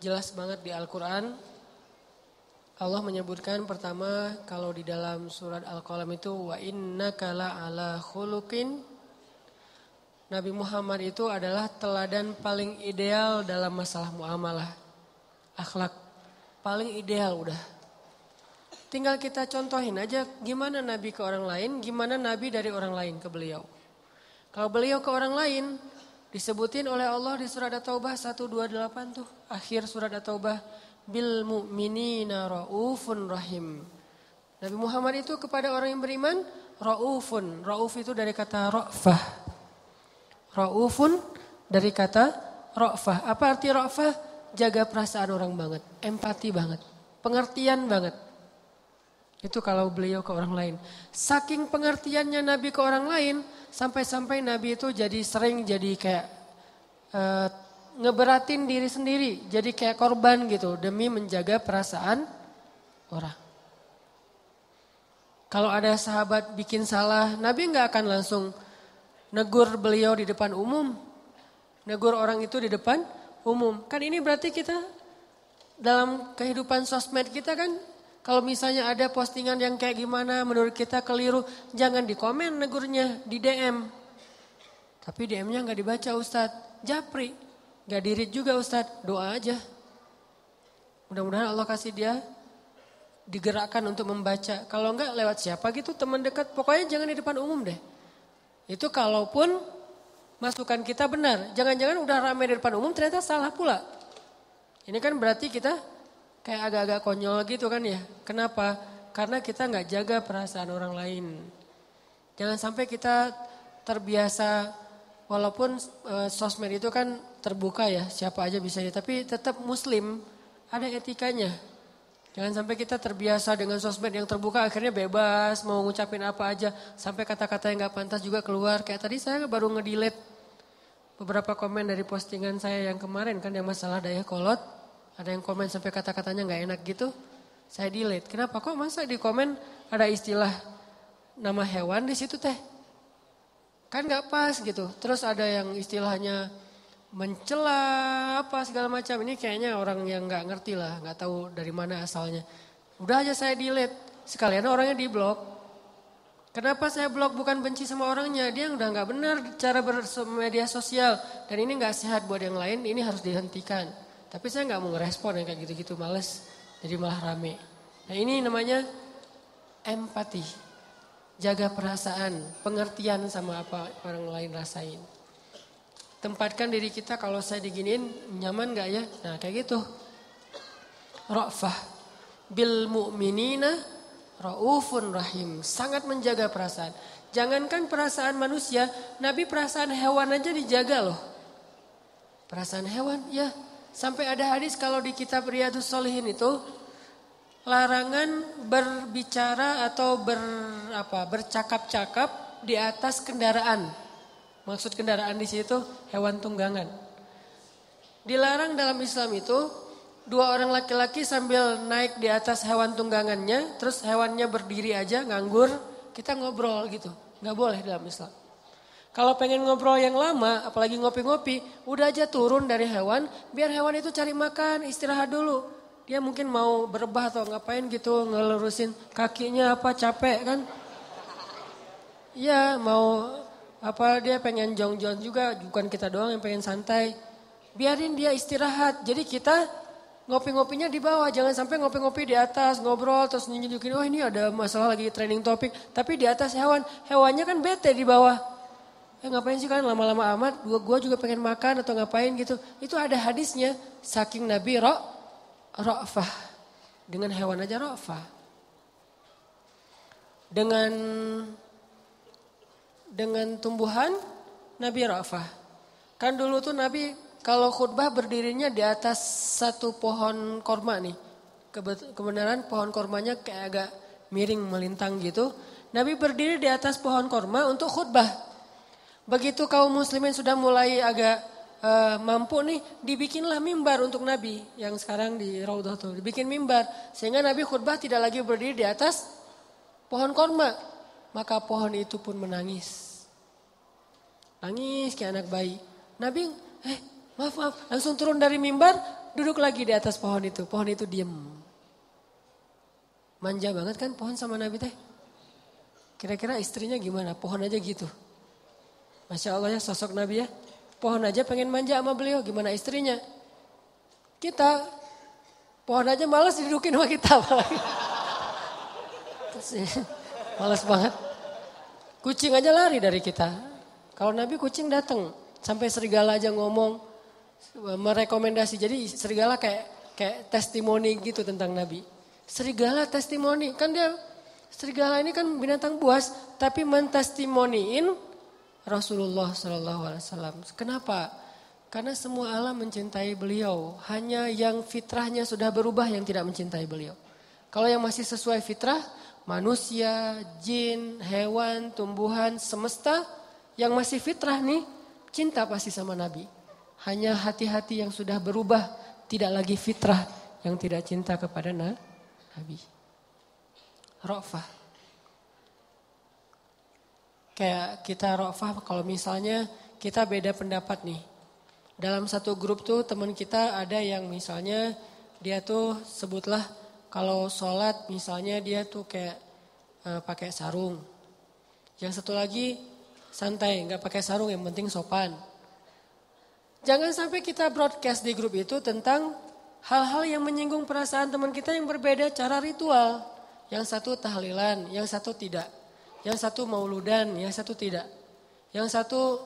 jelas banget di Al-Quran Allah menyebutkan pertama kalau di dalam surat Al-Qalam itu wa inna kala ala khuluqin Nabi Muhammad itu adalah teladan paling ideal dalam masalah muamalah. Akhlak paling ideal udah. Tinggal kita contohin aja gimana Nabi ke orang lain, gimana Nabi dari orang lain ke beliau. Kalau beliau ke orang lain, disebutin oleh Allah di surat At-Taubah 128 tuh. Akhir surat At-Taubah. Bil mu'minina ra'ufun rahim. Nabi Muhammad itu kepada orang yang beriman, ra'ufun. Ra'uf itu dari kata ra'fah. Ra'ufun dari kata ra'fah. Apa arti ra'fah? Jaga perasaan orang banget, empati banget, pengertian banget. Itu kalau beliau ke orang lain. Saking pengertiannya Nabi ke orang lain, sampai-sampai Nabi itu jadi sering jadi kayak uh, ngeberatin diri sendiri, jadi kayak korban gitu demi menjaga perasaan orang. Kalau ada sahabat bikin salah, Nabi nggak akan langsung negur beliau di depan umum. Negur orang itu di depan umum. Kan ini berarti kita dalam kehidupan sosmed kita kan kalau misalnya ada postingan yang kayak gimana menurut kita keliru, jangan di komen negurnya, di DM. Tapi DM-nya nggak dibaca Ustadz, japri. Gak dirit juga Ustadz, doa aja. Mudah-mudahan Allah kasih dia digerakkan untuk membaca. Kalau enggak lewat siapa gitu teman dekat, pokoknya jangan di depan umum deh. Itu kalaupun masukan kita benar. Jangan-jangan udah ramai di depan umum ternyata salah pula. Ini kan berarti kita kayak agak-agak konyol gitu kan ya. Kenapa? Karena kita nggak jaga perasaan orang lain. Jangan sampai kita terbiasa walaupun e, sosmed itu kan terbuka ya, siapa aja bisa ya, tapi tetap muslim ada etikanya. Jangan sampai kita terbiasa dengan sosmed yang terbuka akhirnya bebas mau ngucapin apa aja sampai kata-kata yang gak pantas juga keluar. Kayak tadi saya baru ngedelete beberapa komen dari postingan saya yang kemarin kan yang masalah daya kolot. Ada yang komen sampai kata-katanya gak enak gitu. Saya delete. Kenapa kok masa di komen ada istilah nama hewan di situ teh? Kan gak pas gitu. Terus ada yang istilahnya mencela apa segala macam. Ini kayaknya orang yang nggak ngerti lah nggak tahu dari mana asalnya. Udah aja saya delete. Sekalian orangnya di blok kenapa saya blok bukan benci sama orangnya? Dia udah nggak benar cara bermedia sosial. Dan ini nggak sehat buat yang lain ini harus dihentikan. Tapi saya nggak mau ngerespon yang kayak gitu-gitu males. Jadi malah rame. Nah ini namanya empati jaga perasaan pengertian sama apa orang lain rasain tempatkan diri kita kalau saya diginin nyaman gak ya? Nah kayak gitu. Ra'fah bil mu'minina raufun rahim. Sangat menjaga perasaan. Jangankan perasaan manusia, Nabi perasaan hewan aja dijaga loh. Perasaan hewan, ya. Sampai ada hadis kalau di kitab Riyadus Solihin itu larangan berbicara atau ber apa bercakap-cakap di atas kendaraan. Maksud kendaraan di situ hewan tunggangan. Dilarang dalam Islam itu dua orang laki-laki sambil naik di atas hewan tunggangannya, terus hewannya berdiri aja nganggur, kita ngobrol gitu. Nggak boleh dalam Islam. Kalau pengen ngobrol yang lama, apalagi ngopi-ngopi, udah aja turun dari hewan, biar hewan itu cari makan, istirahat dulu. Dia mungkin mau berebah atau ngapain gitu, ngelurusin kakinya apa capek kan. Ya mau apa dia pengen jong-jong juga, bukan kita doang yang pengen santai. Biarin dia istirahat. Jadi kita ngopi-ngopinya di bawah, jangan sampai ngopi-ngopi di atas, ngobrol terus nunjukin, oh ini ada masalah lagi training topik. Tapi di atas hewan, hewannya kan bete di bawah. Eh ngapain sih kan lama-lama amat, gua, gua juga pengen makan atau ngapain gitu. Itu ada hadisnya, saking Nabi Ro, Ra'fah. Dengan hewan aja Ra'fah. Dengan dengan tumbuhan Nabi Rafah. Kan dulu tuh Nabi kalau khutbah berdirinya di atas satu pohon korma nih. Kebenaran pohon kormanya kayak agak miring melintang gitu. Nabi berdiri di atas pohon korma untuk khutbah. Begitu kaum muslimin sudah mulai agak uh, mampu nih, dibikinlah mimbar untuk Nabi yang sekarang di Raudhah tuh. Dibikin mimbar sehingga Nabi khutbah tidak lagi berdiri di atas pohon korma. Maka pohon itu pun menangis. Nangis kayak anak bayi. Nabi, eh maaf maaf, langsung turun dari mimbar, duduk lagi di atas pohon itu. Pohon itu diem. Manja banget kan pohon sama Nabi teh. Kira-kira istrinya gimana? Pohon aja gitu. Masya Allah ya sosok Nabi ya. Pohon aja pengen manja sama beliau, gimana istrinya? Kita, pohon aja males didudukin sama kita. males banget. Kucing aja lari dari kita. Kalau Nabi kucing datang, sampai serigala aja ngomong, merekomendasi. Jadi serigala kayak kayak testimoni gitu tentang Nabi. Serigala testimoni, kan dia serigala ini kan binatang buas, tapi mentestimoniin Rasulullah Wasallam. Kenapa? Karena semua alam mencintai beliau. Hanya yang fitrahnya sudah berubah yang tidak mencintai beliau. Kalau yang masih sesuai fitrah, manusia, jin, hewan, tumbuhan, semesta, yang masih fitrah nih, cinta pasti sama Nabi. Hanya hati-hati yang sudah berubah, tidak lagi fitrah yang tidak cinta kepada Nabi. Rofah. Kayak kita rofah kalau misalnya kita beda pendapat nih. Dalam satu grup tuh teman kita ada yang misalnya dia tuh sebutlah kalau sholat misalnya dia tuh kayak uh, pakai sarung. Yang satu lagi santai nggak pakai sarung yang penting sopan. Jangan sampai kita broadcast di grup itu tentang hal-hal yang menyinggung perasaan teman kita yang berbeda cara ritual. Yang satu tahlilan, yang satu tidak. Yang satu mauludan, yang satu tidak. Yang satu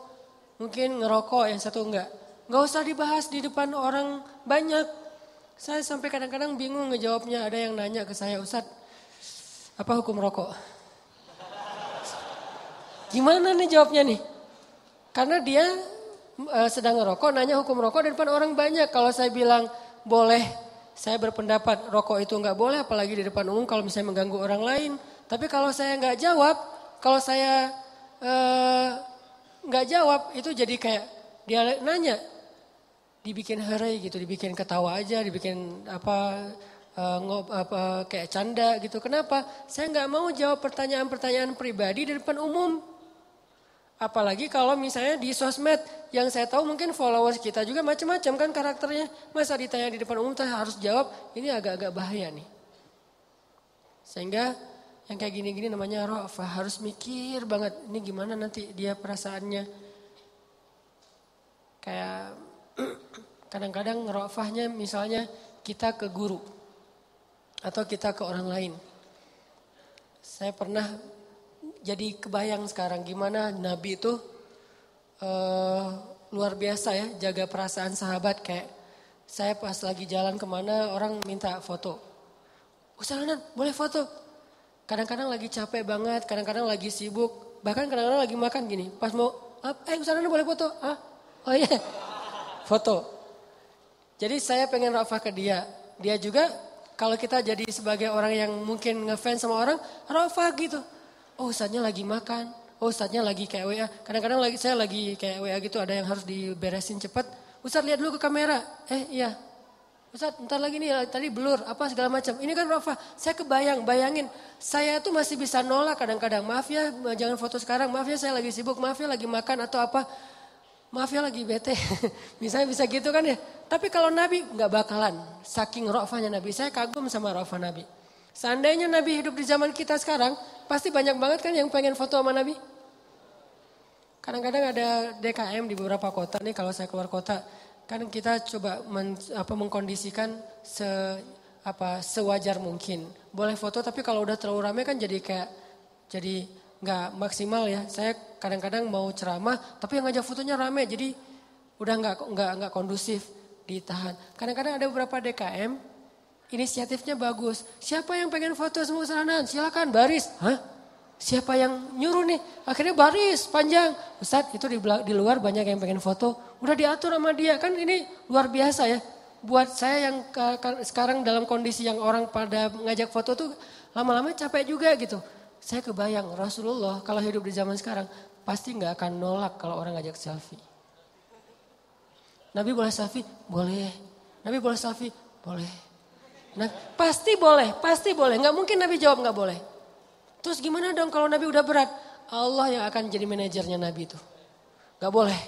mungkin ngerokok, yang satu enggak. Enggak usah dibahas di depan orang banyak. Saya sampai kadang-kadang bingung ngejawabnya. Ada yang nanya ke saya, Ustadz, apa hukum rokok? Gimana nih jawabnya nih? Karena dia uh, sedang ngerokok, nanya hukum rokok di depan orang banyak. Kalau saya bilang boleh, saya berpendapat rokok itu enggak boleh, apalagi di depan umum kalau misalnya mengganggu orang lain. Tapi kalau saya nggak jawab, kalau saya eh, nggak uh, jawab itu jadi kayak dia nanya, dibikin hari gitu, dibikin ketawa aja, dibikin apa uh, ngop, apa kayak canda gitu. Kenapa? Saya nggak mau jawab pertanyaan-pertanyaan pribadi di depan umum. Apalagi kalau misalnya di sosmed yang saya tahu mungkin followers kita juga macam-macam kan karakternya. Masa ditanya di depan umum saya harus jawab, ini agak-agak bahaya nih. Sehingga yang kayak gini-gini namanya rofa harus mikir banget ini gimana nanti dia perasaannya. Kayak kadang-kadang rofahnya misalnya kita ke guru atau kita ke orang lain. Saya pernah jadi kebayang sekarang gimana Nabi itu uh, luar biasa ya jaga perasaan sahabat kayak saya pas lagi jalan ke mana orang minta foto. Usahanan boleh foto. Kadang-kadang lagi capek banget, kadang-kadang lagi sibuk, bahkan kadang-kadang lagi makan gini. Pas mau, eh sana boleh foto? Ah, oh iya, foto. Jadi saya pengen rafah ke dia. Dia juga kalau kita jadi sebagai orang yang mungkin ngefans sama orang, rafah gitu. Oh ustadznya lagi makan, oh ustadznya lagi kayak WA. Kadang-kadang lagi saya lagi kayak WA gitu, ada yang harus diberesin cepat. Ustadz lihat dulu ke kamera. Eh iya, Ustaz, ntar lagi nih tadi blur, apa segala macam. Ini kan Rafa, saya kebayang, bayangin. Saya tuh masih bisa nolak kadang-kadang. Maaf ya, jangan foto sekarang. Maaf ya, saya lagi sibuk. Maaf ya, lagi makan atau apa. Maaf ya, lagi bete. Misalnya bisa gitu kan ya. Tapi kalau Nabi nggak bakalan. Saking Rafanya Nabi. Saya kagum sama Rafa Nabi. Seandainya Nabi hidup di zaman kita sekarang, pasti banyak banget kan yang pengen foto sama Nabi. Kadang-kadang ada DKM di beberapa kota nih kalau saya keluar kota kan kita coba men, apa mengkondisikan se apa sewajar mungkin. Boleh foto tapi kalau udah terlalu ramai kan jadi kayak jadi nggak maksimal ya. Saya kadang-kadang mau ceramah tapi yang ngajak fotonya rame jadi udah nggak nggak nggak kondusif ditahan. Kadang-kadang ada beberapa DKM inisiatifnya bagus. Siapa yang pengen foto semua kesalahan? Silakan baris. Hah? Siapa yang nyuruh nih? Akhirnya baris panjang. Ustaz itu di, di luar banyak yang pengen foto. Udah diatur sama dia. Kan ini luar biasa ya. Buat saya yang sekarang dalam kondisi yang orang pada ngajak foto tuh lama-lama capek juga gitu. Saya kebayang Rasulullah kalau hidup di zaman sekarang pasti nggak akan nolak kalau orang ngajak selfie. Nabi boleh selfie? Boleh. Nabi boleh selfie? Boleh. Nah, pasti boleh, pasti boleh. Nggak mungkin Nabi jawab nggak boleh. Terus gimana dong kalau Nabi udah berat? Allah yang akan jadi manajernya Nabi itu. Gak boleh.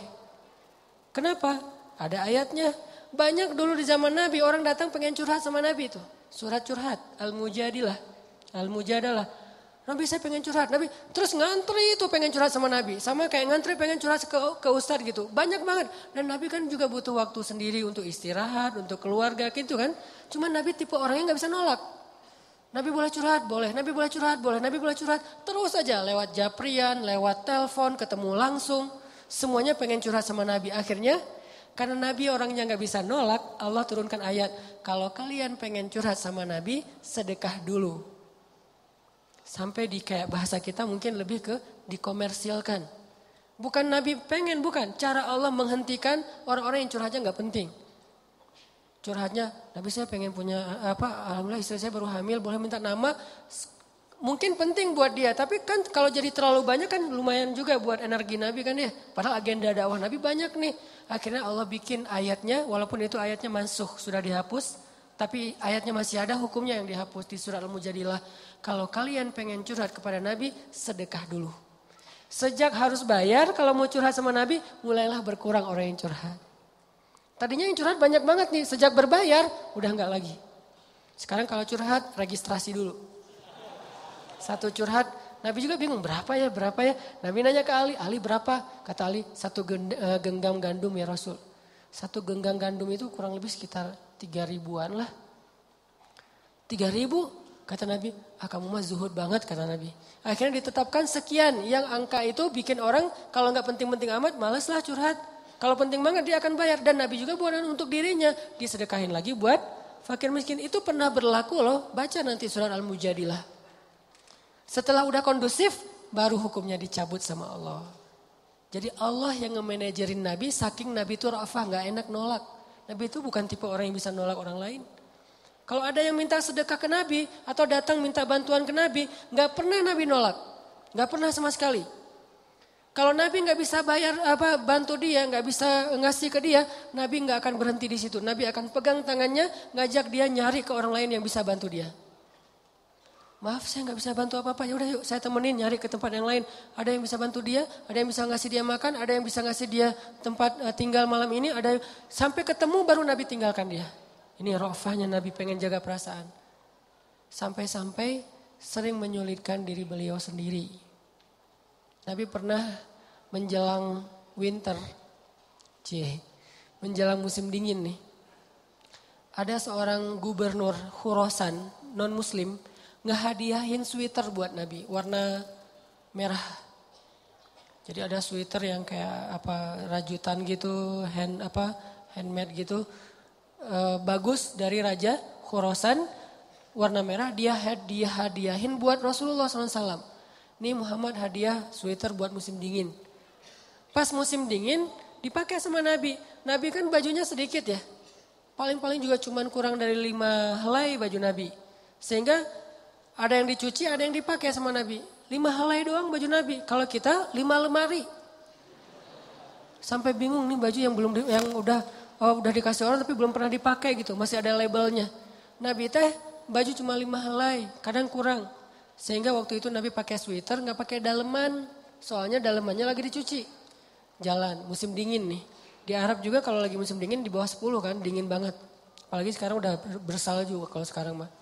Kenapa? Ada ayatnya. Banyak dulu di zaman Nabi orang datang pengen curhat sama Nabi itu. Surat curhat. Al-Mujadilah. Al-Mujadalah. Nabi saya pengen curhat. Nabi terus ngantri itu pengen curhat sama Nabi. Sama kayak ngantri pengen curhat ke, ke Ustadz gitu. Banyak banget. Dan Nabi kan juga butuh waktu sendiri untuk istirahat, untuk keluarga gitu kan. Cuma Nabi tipe orangnya nggak bisa nolak. Nabi boleh curhat, boleh. Nabi boleh curhat, boleh. Nabi boleh curhat. Terus aja lewat japrian, lewat telepon, ketemu langsung. Semuanya pengen curhat sama Nabi. Akhirnya karena Nabi orangnya nggak bisa nolak, Allah turunkan ayat. Kalau kalian pengen curhat sama Nabi, sedekah dulu. Sampai di kayak bahasa kita mungkin lebih ke dikomersilkan. Bukan Nabi pengen, bukan. Cara Allah menghentikan orang-orang yang curhatnya nggak penting. Curhatnya, Nabi saya pengen punya apa, Alhamdulillah istri saya baru hamil, boleh minta nama. Mungkin penting buat dia, tapi kan kalau jadi terlalu banyak kan lumayan juga buat energi Nabi kan ya. Padahal agenda dakwah Nabi banyak nih. Akhirnya Allah bikin ayatnya, walaupun itu ayatnya mansuh, sudah dihapus. Tapi ayatnya masih ada hukumnya yang dihapus di surat Al-Mujadilah kalau kalian pengen curhat kepada Nabi, sedekah dulu. Sejak harus bayar, kalau mau curhat sama Nabi, mulailah berkurang orang yang curhat. Tadinya yang curhat banyak banget nih, sejak berbayar, udah enggak lagi. Sekarang kalau curhat, registrasi dulu. Satu curhat, Nabi juga bingung berapa ya, berapa ya. Nabi nanya ke Ali, Ali berapa? Kata Ali, satu eh, genggam gandum ya Rasul. Satu genggam gandum itu kurang lebih sekitar tiga ribuan lah. Tiga ribu, Kata Nabi, ah kamu mah zuhud banget kata Nabi. Akhirnya ditetapkan sekian yang angka itu bikin orang kalau nggak penting-penting amat malaslah curhat. Kalau penting banget dia akan bayar dan Nabi juga buat untuk dirinya disedekahin lagi buat fakir miskin itu pernah berlaku loh. Baca nanti surat Al-Mujadilah. Setelah udah kondusif baru hukumnya dicabut sama Allah. Jadi Allah yang nge-manajerin Nabi saking Nabi itu rafah nggak enak nolak. Nabi itu bukan tipe orang yang bisa nolak orang lain. Kalau ada yang minta sedekah ke Nabi atau datang minta bantuan ke Nabi, nggak pernah Nabi nolak, nggak pernah sama sekali. Kalau Nabi nggak bisa bayar apa bantu dia, nggak bisa ngasih ke dia, Nabi nggak akan berhenti di situ. Nabi akan pegang tangannya, ngajak dia nyari ke orang lain yang bisa bantu dia. Maaf saya nggak bisa bantu apa-apa, ya udah yuk saya temenin nyari ke tempat yang lain. Ada yang bisa bantu dia, ada yang bisa ngasih dia makan, ada yang bisa ngasih dia tempat uh, tinggal malam ini, ada yang, sampai ketemu baru Nabi tinggalkan dia. Ini rofahnya Nabi pengen jaga perasaan. Sampai-sampai sering menyulitkan diri beliau sendiri. Nabi pernah menjelang winter, cie, menjelang musim dingin nih. Ada seorang gubernur Khurasan, non muslim, ngehadiahin sweater buat Nabi, warna merah. Jadi ada sweater yang kayak apa rajutan gitu, hand apa handmade gitu e, bagus dari Raja Khurasan warna merah dia hadiah hadiahin buat Rasulullah SAW. Ini Muhammad hadiah sweater buat musim dingin. Pas musim dingin dipakai sama Nabi. Nabi kan bajunya sedikit ya. Paling-paling juga cuman kurang dari lima helai baju Nabi. Sehingga ada yang dicuci, ada yang dipakai sama Nabi. Lima helai doang baju Nabi. Kalau kita lima lemari. Sampai bingung nih baju yang belum yang udah oh udah dikasih orang tapi belum pernah dipakai gitu, masih ada labelnya. Nabi teh baju cuma lima helai, kadang kurang. Sehingga waktu itu Nabi pakai sweater, nggak pakai daleman, soalnya dalemannya lagi dicuci. Jalan, musim dingin nih. Di Arab juga kalau lagi musim dingin di bawah 10 kan, dingin banget. Apalagi sekarang udah bersalju kalau sekarang mah.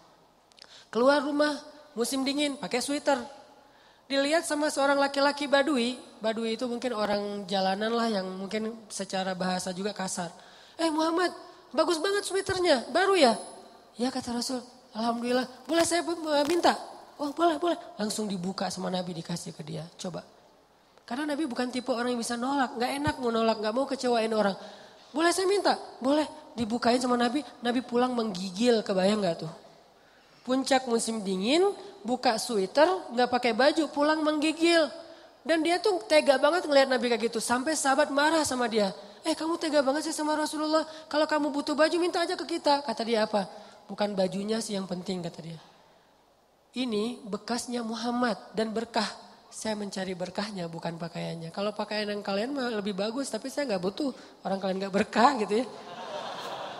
Keluar rumah, musim dingin, pakai sweater. Dilihat sama seorang laki-laki badui, badui itu mungkin orang jalanan lah yang mungkin secara bahasa juga kasar. Eh Muhammad, bagus banget sweaternya, baru ya? Ya kata Rasul, Alhamdulillah, boleh saya minta? Oh boleh, boleh. Langsung dibuka sama Nabi dikasih ke dia, coba. Karena Nabi bukan tipe orang yang bisa nolak, gak enak mau nolak, gak mau kecewain orang. Boleh saya minta? Boleh. Dibukain sama Nabi, Nabi pulang menggigil, kebayang gak tuh? Puncak musim dingin, buka sweater, gak pakai baju, pulang menggigil. Dan dia tuh tega banget ngeliat Nabi kayak gitu, sampai sahabat marah sama dia. Eh kamu tega banget sih sama Rasulullah. Kalau kamu butuh baju minta aja ke kita. Kata dia apa? Bukan bajunya sih yang penting kata dia. Ini bekasnya Muhammad dan berkah. Saya mencari berkahnya bukan pakaiannya. Kalau pakaian yang kalian lebih bagus tapi saya nggak butuh orang kalian nggak berkah gitu ya.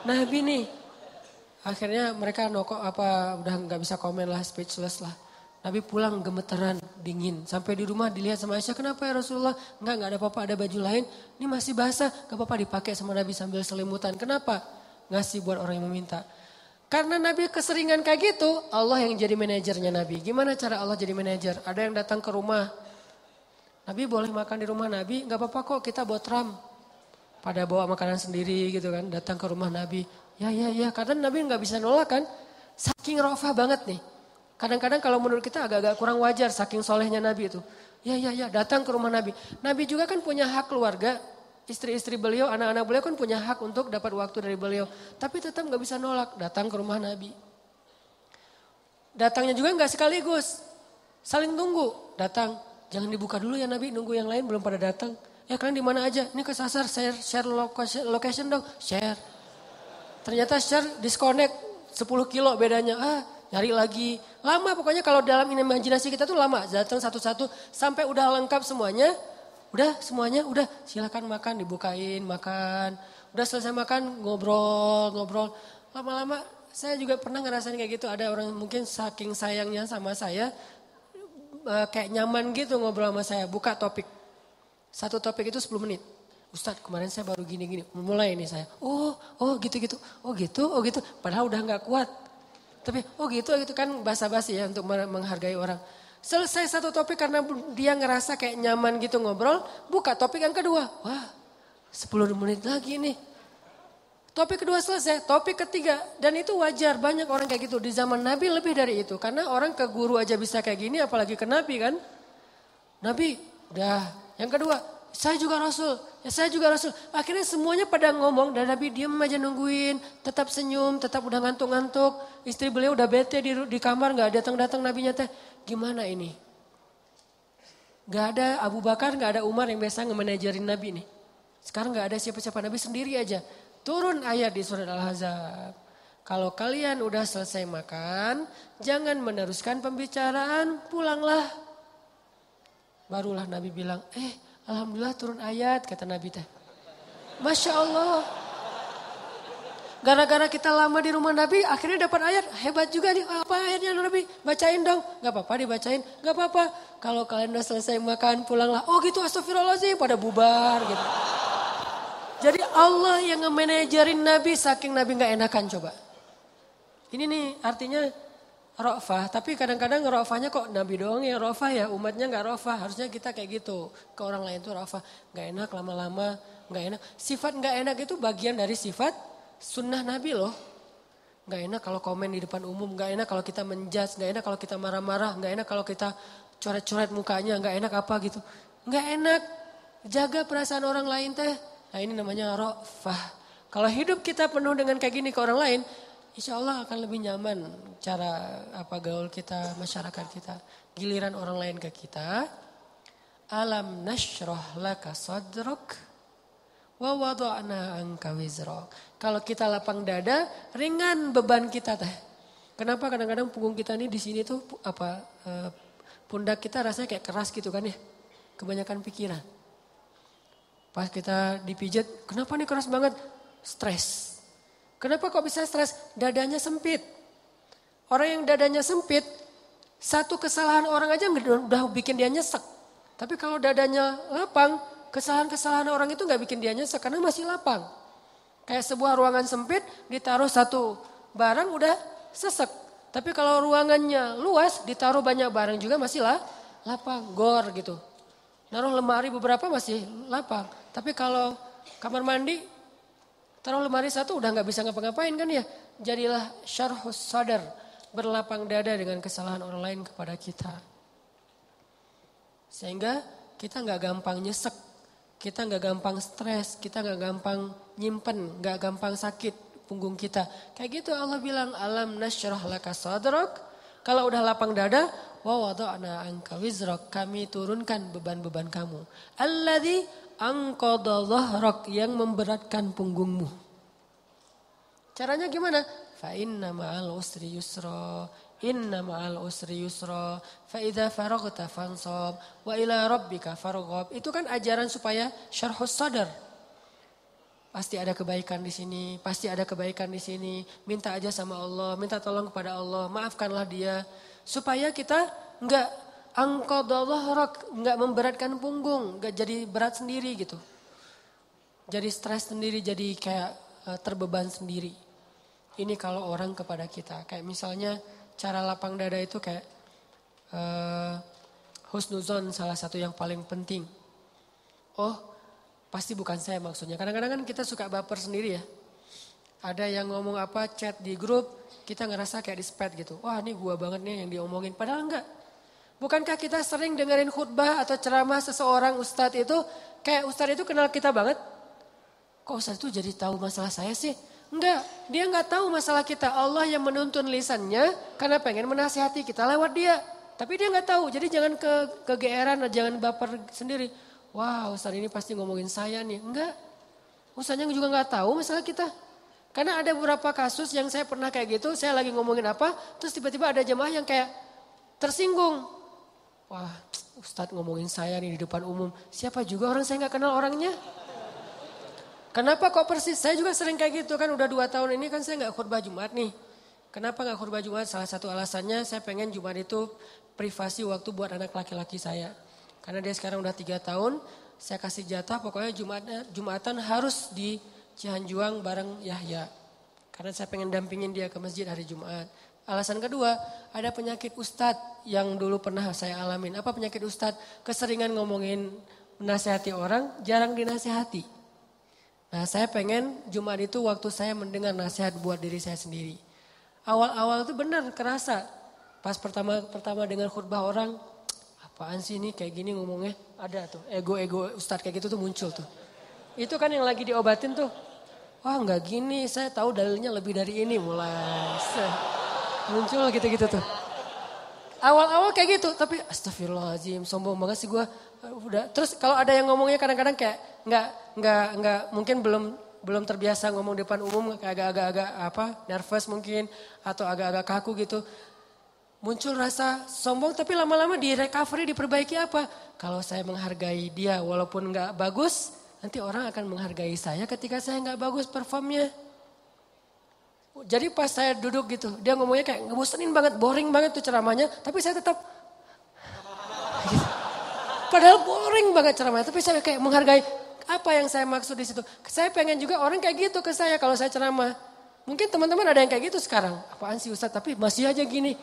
Nabi nih akhirnya mereka noko apa udah nggak bisa komen lah speechless lah. Nabi pulang gemeteran, dingin. Sampai di rumah dilihat sama Aisyah, kenapa ya Rasulullah? Enggak, enggak ada apa-apa, ada baju lain. Ini masih basah, enggak apa-apa dipakai sama Nabi sambil selimutan. Kenapa? Ngasih buat orang yang meminta. Karena Nabi keseringan kayak gitu, Allah yang jadi manajernya Nabi. Gimana cara Allah jadi manajer? Ada yang datang ke rumah, Nabi boleh makan di rumah Nabi, nggak apa-apa kok kita buat ram. Pada bawa makanan sendiri gitu kan, datang ke rumah Nabi. Ya ya ya, karena Nabi nggak bisa nolak kan. Saking rofah banget nih. Kadang-kadang kalau menurut kita agak-agak kurang wajar saking solehnya Nabi itu. Ya ya ya, datang ke rumah Nabi. Nabi juga kan punya hak keluarga, istri-istri beliau, anak-anak beliau kan punya hak untuk dapat waktu dari beliau. Tapi tetap nggak bisa nolak, datang ke rumah Nabi. Datangnya juga nggak sekaligus, saling tunggu, datang. Jangan dibuka dulu ya Nabi, nunggu yang lain belum pada datang. Ya kalian di mana aja? Ini kesasar, share, share location, location dong, share. Ternyata share disconnect 10 kilo bedanya. Ah, nyari lagi. Lama pokoknya kalau dalam imajinasi kita tuh lama. Datang satu-satu sampai udah lengkap semuanya. Udah semuanya, udah silakan makan, dibukain, makan. Udah selesai makan, ngobrol, ngobrol. Lama-lama saya juga pernah ngerasain kayak gitu. Ada orang mungkin saking sayangnya sama saya, eh, kayak nyaman gitu ngobrol sama saya. Buka topik. Satu topik itu 10 menit. Ustadz kemarin saya baru gini-gini. Mulai ini saya. Oh, oh gitu-gitu. Oh gitu, oh gitu. Padahal udah nggak kuat. Tapi oh gitu, gitu kan basa-basi ya untuk menghargai orang. Selesai satu topik karena dia ngerasa kayak nyaman gitu ngobrol. Buka topik yang kedua. Wah 10 menit lagi nih. Topik kedua selesai, topik ketiga. Dan itu wajar, banyak orang kayak gitu. Di zaman Nabi lebih dari itu. Karena orang ke guru aja bisa kayak gini, apalagi ke Nabi kan. Nabi, udah. Yang kedua, saya juga Rasul. Ya saya juga Rasul. Akhirnya semuanya pada ngomong dan Nabi diam aja nungguin. Tetap senyum, tetap udah ngantuk-ngantuk. Istri beliau udah bete di, di kamar, nggak datang-datang Nabinya teh. Gimana ini? Gak ada Abu Bakar, gak ada Umar yang biasa nge-manajerin Nabi nih. Sekarang gak ada siapa-siapa Nabi sendiri aja. Turun ayat di surat Al-Hazab. Kalau kalian udah selesai makan, jangan meneruskan pembicaraan, pulanglah. Barulah Nabi bilang, eh Alhamdulillah turun ayat, kata Nabi teh. Masya Allah. Gara-gara kita lama di rumah Nabi, akhirnya dapat ayat. Hebat juga nih, apa ayatnya Nabi? Bacain dong. Gak apa-apa dibacain, gak apa-apa. Kalau kalian udah selesai makan, pulanglah. Oh gitu, astagfirullahaladzim, pada bubar gitu. Jadi Allah yang nge-manajerin Nabi, saking Nabi gak enakan coba. Ini nih artinya rofah, tapi kadang-kadang rofahnya kok Nabi doang yang rofah ya, umatnya gak rofah. Harusnya kita kayak gitu, ke orang lain tuh rofah. Gak enak lama-lama, gak enak. Sifat gak enak itu bagian dari sifat sunnah Nabi loh. Gak enak kalau komen di depan umum, gak enak kalau kita menjudge, gak enak kalau kita marah-marah, gak enak kalau kita coret-coret mukanya, gak enak apa gitu. Gak enak, jaga perasaan orang lain teh. Nah ini namanya rofah. Kalau hidup kita penuh dengan kayak gini ke orang lain, insya Allah akan lebih nyaman cara apa gaul kita, masyarakat kita. Giliran orang lain ke kita, alam nasroh laka sadrok Wa wada'na anka. Kalau kita lapang dada, ringan beban kita teh. Kenapa kadang-kadang punggung kita ini di sini tuh apa uh, pundak kita rasanya kayak keras gitu kan ya. Kebanyakan pikiran. Pas kita dipijat, kenapa nih keras banget? Stres. Kenapa kok bisa stres? Dadanya sempit. Orang yang dadanya sempit, satu kesalahan orang aja udah bikin dia nyesek. Tapi kalau dadanya lapang, kesalahan-kesalahan orang itu nggak bikin dia nyesek karena masih lapang. Kayak sebuah ruangan sempit ditaruh satu barang udah sesek. Tapi kalau ruangannya luas ditaruh banyak barang juga masih lah lapang, gor gitu. Naruh lemari beberapa masih lapang. Tapi kalau kamar mandi taruh lemari satu udah nggak bisa ngapa-ngapain kan ya. Jadilah syarhus sadar, berlapang dada dengan kesalahan orang lain kepada kita. Sehingga kita nggak gampang nyesek kita nggak gampang stres, kita nggak gampang nyimpen, nggak gampang sakit punggung kita. Kayak gitu Allah bilang alam nasyrah laka sadrak. Kalau udah lapang dada, wa wada'na anka wizrak. Kami turunkan beban-beban kamu. Alladzi anqadha dhahrak yang memberatkan punggungmu. Caranya gimana? Fa inna ma'al usri yusra. Inna ma'al usri yusra, fa idza faraghta fansab, wa ila rabbika farghab. Itu kan ajaran supaya syarhus sadar. Pasti ada kebaikan di sini, pasti ada kebaikan di sini. Minta aja sama Allah, minta tolong kepada Allah, maafkanlah dia. Supaya kita enggak angkodallah enggak memberatkan punggung, enggak jadi berat sendiri gitu. Jadi stres sendiri, jadi kayak eh, terbeban sendiri. ini kalau orang kepada kita. Kayak misalnya cara lapang dada itu kayak uh, husnuzon salah satu yang paling penting. Oh pasti bukan saya maksudnya. Kadang-kadang kan kita suka baper sendiri ya. Ada yang ngomong apa chat di grup kita ngerasa kayak di sped gitu. Wah ini gua banget nih yang diomongin. Padahal enggak. Bukankah kita sering dengerin khutbah atau ceramah seseorang ustadz itu kayak ustadz itu kenal kita banget? Kok ustadz itu jadi tahu masalah saya sih? Enggak, dia enggak tahu masalah kita. Allah yang menuntun lisannya karena pengen menasihati kita lewat dia. Tapi dia enggak tahu, jadi jangan ke kegeeran, jangan baper sendiri. Wah Ustaz ini pasti ngomongin saya nih. Enggak, Ustaznya juga enggak tahu masalah kita. Karena ada beberapa kasus yang saya pernah kayak gitu, saya lagi ngomongin apa, terus tiba-tiba ada jemaah yang kayak tersinggung. Wah Ustadz ngomongin saya nih di depan umum, siapa juga orang saya enggak kenal orangnya. Kenapa kok persis? Saya juga sering kayak gitu kan udah dua tahun ini kan saya nggak khutbah Jumat nih. Kenapa nggak khutbah Jumat? Salah satu alasannya saya pengen Jumat itu privasi waktu buat anak laki-laki saya. Karena dia sekarang udah tiga tahun, saya kasih jatah pokoknya Jumat, Jumatan harus di Cihanjuang bareng Yahya. Karena saya pengen dampingin dia ke masjid hari Jumat. Alasan kedua, ada penyakit ustadz yang dulu pernah saya alamin. Apa penyakit ustadz? Keseringan ngomongin menasehati orang, jarang dinasehati. Nah saya pengen Jumat itu waktu saya mendengar nasihat buat diri saya sendiri. Awal-awal itu benar kerasa. Pas pertama pertama dengar khutbah orang, apaan sih ini kayak gini ngomongnya? Ada tuh, ego-ego ustadz kayak gitu tuh muncul tuh. Itu kan yang lagi diobatin tuh. Wah nggak gini, saya tahu dalilnya lebih dari ini mulai. Muncul gitu-gitu tuh. Awal-awal kayak gitu, tapi astagfirullahaladzim, sombong banget sih gue. Udah, terus kalau ada yang ngomongnya kadang-kadang kayak nggak nggak nggak mungkin belum belum terbiasa ngomong depan umum agak-agak apa nervous mungkin atau agak-agak kaku gitu. Muncul rasa sombong tapi lama-lama di recovery diperbaiki apa? Kalau saya menghargai dia walaupun nggak bagus nanti orang akan menghargai saya ketika saya nggak bagus performnya jadi pas saya duduk gitu dia ngomongnya kayak ngebosenin banget boring banget tuh ceramahnya tapi saya tetap padahal boring banget ceramahnya tapi saya kayak menghargai apa yang saya maksud di situ? Saya pengen juga orang kayak gitu ke saya kalau saya ceramah. Mungkin teman-teman ada yang kayak gitu sekarang. Apaan sih Ustaz? Tapi masih aja gini.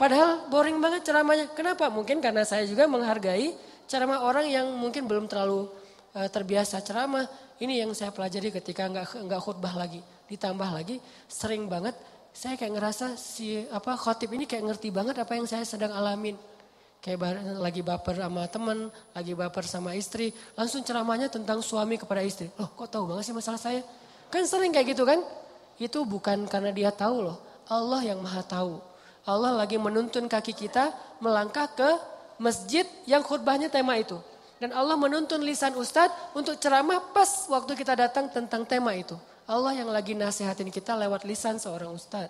Padahal boring banget ceramahnya. Kenapa? Mungkin karena saya juga menghargai ceramah orang yang mungkin belum terlalu uh, terbiasa ceramah. Ini yang saya pelajari ketika nggak nggak khutbah lagi. Ditambah lagi sering banget saya kayak ngerasa si apa khotib ini kayak ngerti banget apa yang saya sedang alamin. Kayak lagi baper sama teman, lagi baper sama istri. Langsung ceramahnya tentang suami kepada istri. Loh kok tahu banget sih masalah saya? Kan sering kayak gitu kan? Itu bukan karena dia tahu loh. Allah yang maha tahu. Allah lagi menuntun kaki kita melangkah ke masjid yang khutbahnya tema itu. Dan Allah menuntun lisan ustadz untuk ceramah pas waktu kita datang tentang tema itu. Allah yang lagi nasihatin kita lewat lisan seorang ustadz.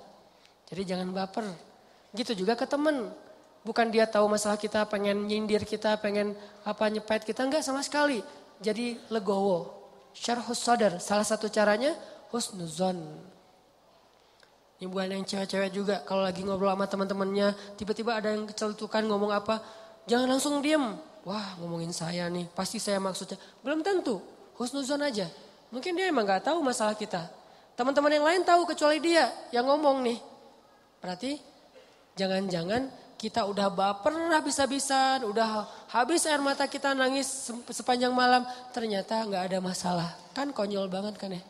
Jadi jangan baper. Gitu juga ke teman. Bukan dia tahu masalah kita, pengen nyindir kita, pengen apa nyepet kita, enggak sama sekali. Jadi legowo. Syarhus sadar, salah satu caranya husnuzon. Ini bukan yang cewek-cewek juga, kalau lagi ngobrol sama teman-temannya, tiba-tiba ada yang kecelutukan ngomong apa, jangan langsung diem. Wah ngomongin saya nih, pasti saya maksudnya. Belum tentu, husnuzon aja. Mungkin dia emang gak tahu masalah kita. Teman-teman yang lain tahu kecuali dia yang ngomong nih. Berarti jangan-jangan kita udah baper habis-habisan, udah habis air mata kita nangis sepanjang malam, ternyata nggak ada masalah. Kan konyol banget kan ya.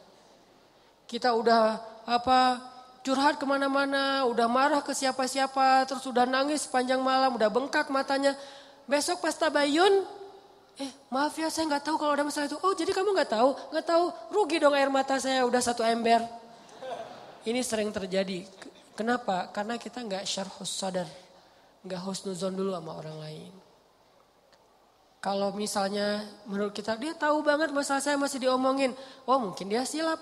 Kita udah apa curhat ke mana-mana, udah marah ke siapa-siapa, terus udah nangis sepanjang malam, udah bengkak matanya. Besok pas tabayun, eh maaf ya saya nggak tahu kalau ada masalah itu. Oh jadi kamu nggak tahu? Nggak tahu, rugi dong air mata saya udah satu ember. Ini sering terjadi. Kenapa? Karena kita nggak syarhus sadar nggak husnuzon dulu sama orang lain. Kalau misalnya menurut kita dia tahu banget masalah saya masih diomongin. Oh mungkin dia silap,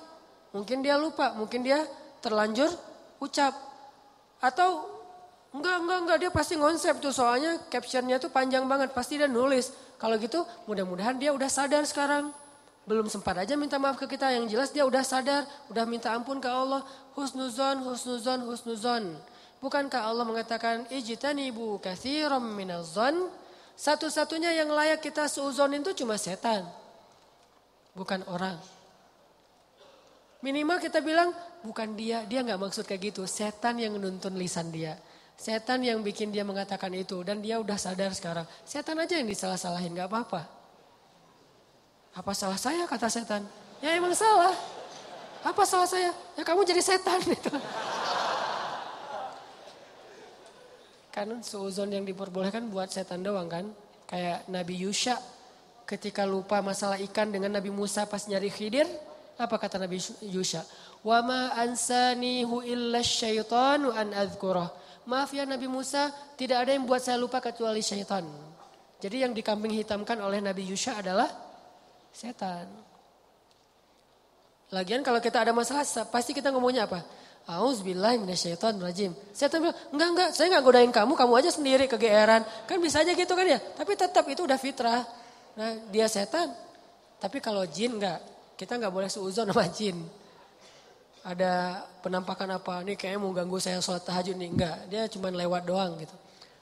mungkin dia lupa, mungkin dia terlanjur ucap. Atau enggak, enggak, enggak dia pasti ngonsep tuh soalnya captionnya tuh panjang banget. Pasti dia nulis. Kalau gitu mudah-mudahan dia udah sadar sekarang. Belum sempat aja minta maaf ke kita. Yang jelas dia udah sadar, udah minta ampun ke Allah. Husnuzon, husnuzon, husnuzon. Bukankah Allah mengatakan ijtanibu katsiran minaz-zan? Satu-satunya yang layak kita seuzon itu cuma setan. Bukan orang. Minimal kita bilang bukan dia, dia nggak maksud kayak gitu. Setan yang menuntun lisan dia. Setan yang bikin dia mengatakan itu dan dia udah sadar sekarang. Setan aja yang disalah-salahin nggak apa-apa. Apa salah saya kata setan? Ya emang salah. Apa salah saya? Ya kamu jadi setan itu. kan suuzon yang diperbolehkan buat setan doang kan. Kayak Nabi Yusha ketika lupa masalah ikan dengan Nabi Musa pas nyari Khidir. Apa kata Nabi Yusha? Wa ma ansanihu illa syaitanu an adhkurah. Maaf ya Nabi Musa, tidak ada yang buat saya lupa kecuali syaitan. Jadi yang dikambing hitamkan oleh Nabi Yusha adalah setan. Lagian kalau kita ada masalah pasti kita ngomongnya apa? Auzubillahi rajim. Setan bilang, enggak enggak, saya enggak godain kamu, kamu aja sendiri kegeeran. Kan bisa aja gitu kan ya. Tapi tetap itu udah fitrah. Nah, dia setan. Tapi kalau jin enggak, kita enggak boleh seuzon sama jin. Ada penampakan apa, nih kayaknya mau ganggu saya sholat tahajud nih. Enggak, dia cuma lewat doang gitu.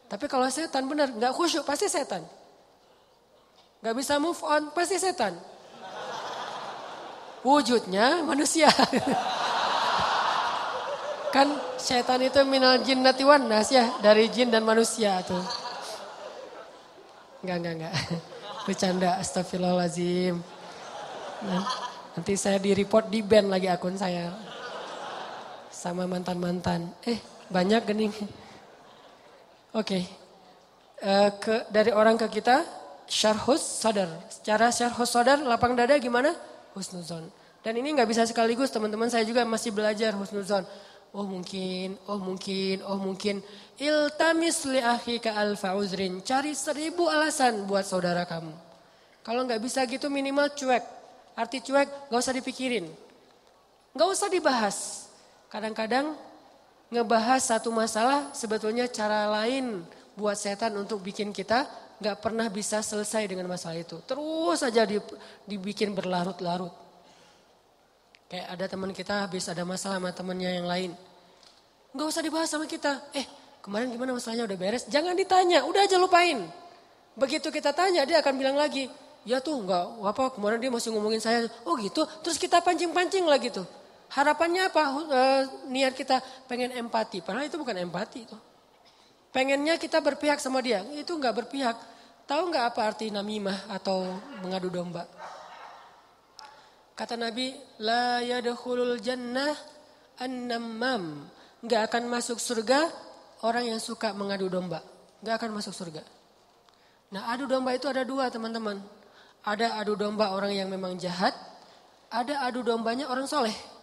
Tapi kalau setan benar, enggak khusyuk, pasti setan. Enggak bisa move on, pasti setan. Wujudnya manusia. Kan setan itu minal jinnati wan nas ya, dari jin dan manusia tuh. Enggak, enggak, enggak. Bercanda, astagfirullahalazim. Nah, nanti saya di report di band lagi akun saya. Sama mantan-mantan. Eh, banyak gening. Oke. Okay. Uh, ke dari orang ke kita syarhus sadar. Secara syarhus sadar lapang dada gimana? Husnuzon. Dan ini nggak bisa sekaligus teman-teman saya juga masih belajar husnuzon. Oh mungkin, oh mungkin, oh mungkin. Iltamis li akhika alfa uzrin. Cari seribu alasan buat saudara kamu. Kalau nggak bisa gitu minimal cuek. Arti cuek nggak usah dipikirin. Nggak usah dibahas. Kadang-kadang ngebahas satu masalah sebetulnya cara lain buat setan untuk bikin kita nggak pernah bisa selesai dengan masalah itu. Terus saja dibikin berlarut-larut. Kayak ada teman kita habis ada masalah sama temannya yang lain. Gak usah dibahas sama kita. Eh kemarin gimana masalahnya udah beres? Jangan ditanya, udah aja lupain. Begitu kita tanya dia akan bilang lagi. Ya tuh nggak apa kemarin dia masih ngomongin saya. Oh gitu, terus kita pancing-pancing lagi tuh. Harapannya apa? E, niat kita pengen empati. Padahal itu bukan empati itu. Pengennya kita berpihak sama dia. Itu nggak berpihak. Tahu nggak apa arti namimah atau mengadu domba? Kata Nabi, la yadkhulul jannah an-nammam. Enggak akan masuk surga orang yang suka mengadu domba. Enggak akan masuk surga. Nah, adu domba itu ada dua, teman-teman. Ada adu domba orang yang memang jahat, ada adu dombanya orang soleh.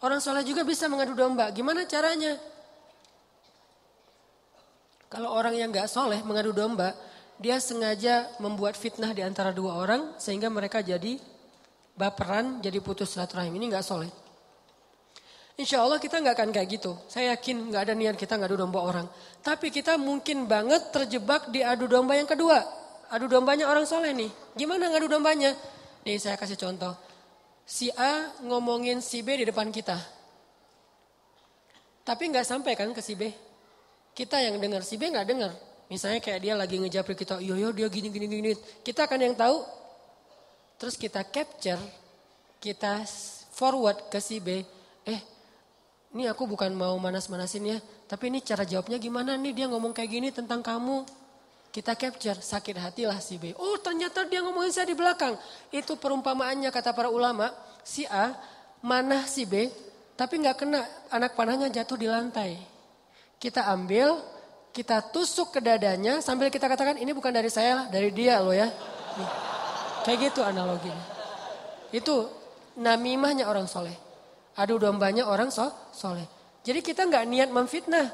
Orang soleh juga bisa mengadu domba. Gimana caranya? Kalau orang yang gak soleh mengadu domba, dia sengaja membuat fitnah di antara dua orang sehingga mereka jadi baperan jadi putus silaturahim ini nggak soleh. Insya Allah kita nggak akan kayak gitu. Saya yakin nggak ada niat kita ngadu domba orang. Tapi kita mungkin banget terjebak di adu domba yang kedua. Adu dombanya orang soleh nih. Gimana ngadu dombanya? Nih saya kasih contoh. Si A ngomongin si B di depan kita. Tapi nggak sampai kan ke si B. Kita yang dengar, si B nggak dengar. Misalnya kayak dia lagi ngejapri kita, yo yo dia gini gini gini. Kita akan yang tahu Terus kita capture, kita forward ke si B. Eh, ini aku bukan mau manas-manasin ya. Tapi ini cara jawabnya gimana nih dia ngomong kayak gini tentang kamu. Kita capture, sakit hatilah si B. Oh ternyata dia ngomongin saya di belakang. Itu perumpamaannya kata para ulama. Si A mana si B, tapi nggak kena anak panahnya jatuh di lantai. Kita ambil, kita tusuk ke dadanya sambil kita katakan ini bukan dari saya lah, dari dia loh ya. Nih. Kayak gitu analoginya. Itu namimahnya orang soleh. Adu dombanya orang so, soleh. Jadi kita nggak niat memfitnah.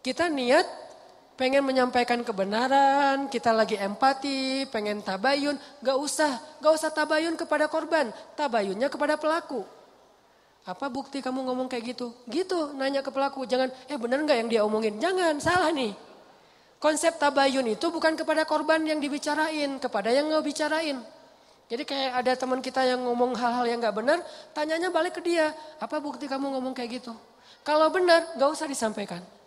Kita niat pengen menyampaikan kebenaran, kita lagi empati, pengen tabayun, gak usah, gak usah tabayun kepada korban, tabayunnya kepada pelaku. Apa bukti kamu ngomong kayak gitu? Gitu, nanya ke pelaku, jangan, eh bener gak yang dia omongin? Jangan, salah nih. Konsep tabayun itu bukan kepada korban yang dibicarain, kepada yang ngebicarain. Jadi kayak ada teman kita yang ngomong hal-hal yang gak benar, tanyanya balik ke dia, apa bukti kamu ngomong kayak gitu? Kalau benar, gak usah disampaikan.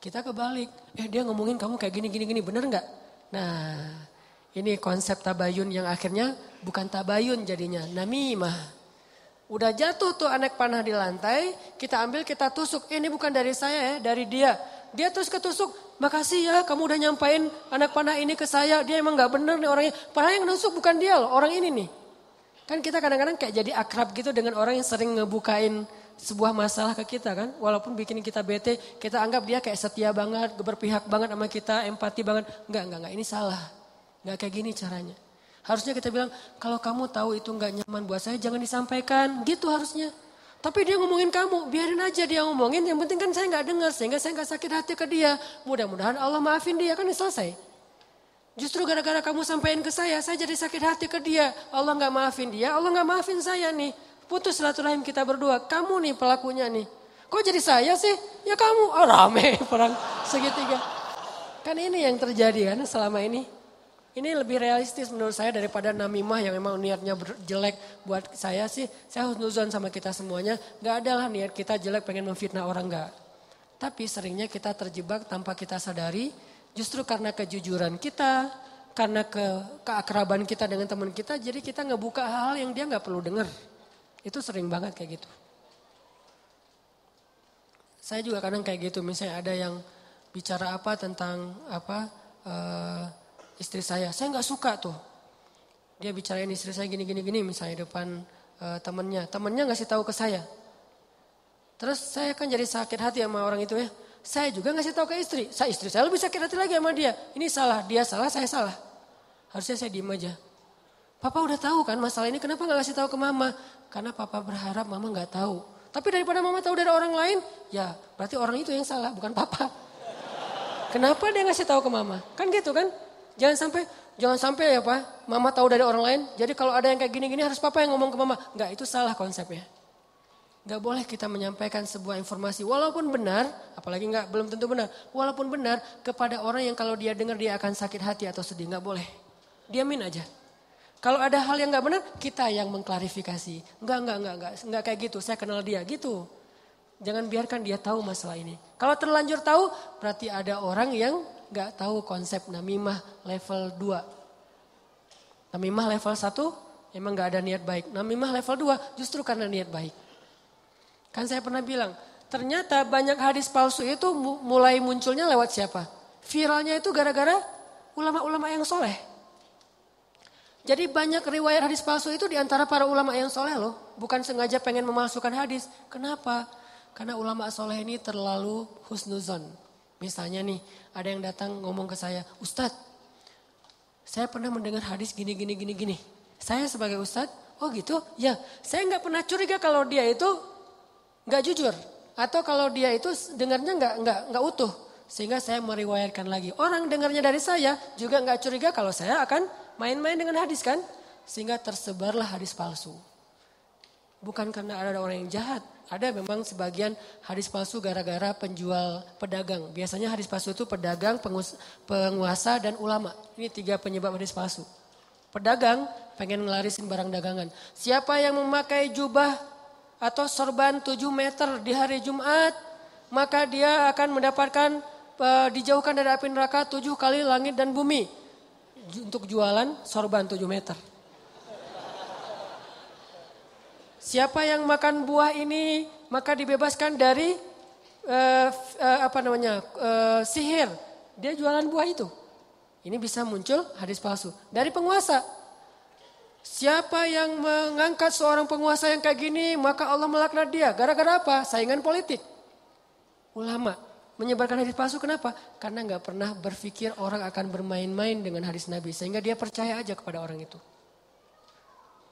Kita kebalik, eh dia ngomongin kamu kayak gini, gini, gini, benar gak? Nah, Ini konsep tabayun yang akhirnya bukan tabayun jadinya, namimah. Udah jatuh tuh anak panah di lantai, kita ambil kita tusuk. Eh, ini bukan dari saya ya, dari dia. Dia terus ketusuk, makasih ya kamu udah nyampain anak panah ini ke saya. Dia emang gak bener nih orangnya. Padahal yang nusuk bukan dia loh, orang ini nih. Kan kita kadang-kadang kayak jadi akrab gitu dengan orang yang sering ngebukain sebuah masalah ke kita kan. Walaupun bikin kita bete, kita anggap dia kayak setia banget, berpihak banget sama kita, empati banget. Enggak, enggak, enggak, ini salah. Enggak kayak gini caranya. Harusnya kita bilang, kalau kamu tahu itu nggak nyaman buat saya, jangan disampaikan. Gitu harusnya. Tapi dia ngomongin kamu, biarin aja dia ngomongin. Yang penting kan saya nggak dengar, sehingga saya nggak sakit hati ke dia. Mudah-mudahan Allah maafin dia, kan selesai. Justru gara-gara kamu sampaikan ke saya, saya jadi sakit hati ke dia. Allah nggak maafin dia, Allah nggak maafin saya nih. Putus silaturahim kita berdua. Kamu nih pelakunya nih. Kok jadi saya sih? Ya kamu. Oh rame perang segitiga. Kan ini yang terjadi kan selama ini. Ini lebih realistis menurut saya daripada namimah yang memang niatnya jelek buat saya sih. Saya husnuzon sama kita semuanya. Gak ada lah niat kita jelek pengen memfitnah orang gak. Tapi seringnya kita terjebak tanpa kita sadari. Justru karena kejujuran kita. Karena ke keakraban kita dengan teman kita. Jadi kita ngebuka hal-hal yang dia gak perlu dengar. Itu sering banget kayak gitu. Saya juga kadang kayak gitu. Misalnya ada yang bicara apa tentang apa... Uh, istri saya. Saya nggak suka tuh. Dia bicarain istri saya gini-gini gini misalnya depan uh, temennya. Temennya ngasih tahu ke saya. Terus saya kan jadi sakit hati sama orang itu ya. Saya juga ngasih tahu ke istri. Saya istri saya lebih sakit hati lagi sama dia. Ini salah, dia salah, saya salah. Harusnya saya diem aja. Papa udah tahu kan masalah ini, kenapa nggak kasih tahu ke mama? Karena papa berharap mama nggak tahu. Tapi daripada mama tahu dari orang lain, ya berarti orang itu yang salah, bukan papa. Kenapa dia ngasih tahu ke mama? Kan gitu kan? Jangan sampai jangan sampai ya Pak, mama tahu dari orang lain. Jadi kalau ada yang kayak gini-gini harus papa yang ngomong ke mama. Enggak, itu salah konsepnya. Enggak boleh kita menyampaikan sebuah informasi walaupun benar, apalagi enggak belum tentu benar. Walaupun benar kepada orang yang kalau dia dengar dia akan sakit hati atau sedih, enggak boleh. Diamin aja. Kalau ada hal yang enggak benar, kita yang mengklarifikasi. Enggak, enggak, enggak, enggak, enggak kayak gitu. Saya kenal dia gitu. Jangan biarkan dia tahu masalah ini. Kalau terlanjur tahu, berarti ada orang yang gak tahu konsep namimah level 2. Namimah level 1 emang gak ada niat baik. Namimah level 2 justru karena niat baik. Kan saya pernah bilang, ternyata banyak hadis palsu itu mulai munculnya lewat siapa? Viralnya itu gara-gara ulama-ulama yang soleh. Jadi banyak riwayat hadis palsu itu di antara para ulama yang soleh loh. Bukan sengaja pengen memalsukan hadis. Kenapa? Karena ulama soleh ini terlalu husnuzon. Misalnya nih, ada yang datang ngomong ke saya, Ustadz, saya pernah mendengar hadis gini, gini, gini, gini. Saya sebagai Ustadz, oh gitu? Ya, saya nggak pernah curiga kalau dia itu nggak jujur. Atau kalau dia itu dengarnya nggak nggak nggak utuh. Sehingga saya meriwayatkan lagi. Orang dengarnya dari saya juga nggak curiga kalau saya akan main-main dengan hadis kan. Sehingga tersebarlah hadis palsu. Bukan karena ada orang yang jahat, ada memang sebagian hadis palsu gara-gara penjual pedagang. Biasanya hadis palsu itu pedagang, penguasa dan ulama. Ini tiga penyebab hadis palsu. Pedagang pengen ngelarisin barang dagangan. Siapa yang memakai jubah atau sorban 7 meter di hari Jumat, maka dia akan mendapatkan uh, dijauhkan dari api neraka tujuh kali langit dan bumi. Untuk jualan sorban 7 meter. Siapa yang makan buah ini maka dibebaskan dari uh, uh, apa namanya uh, sihir. Dia jualan buah itu. Ini bisa muncul hadis palsu dari penguasa. Siapa yang mengangkat seorang penguasa yang kayak gini maka Allah melaknat dia. Gara-gara apa? Saingan politik. Ulama menyebarkan hadis palsu kenapa? Karena nggak pernah berpikir orang akan bermain-main dengan hadis Nabi sehingga dia percaya aja kepada orang itu.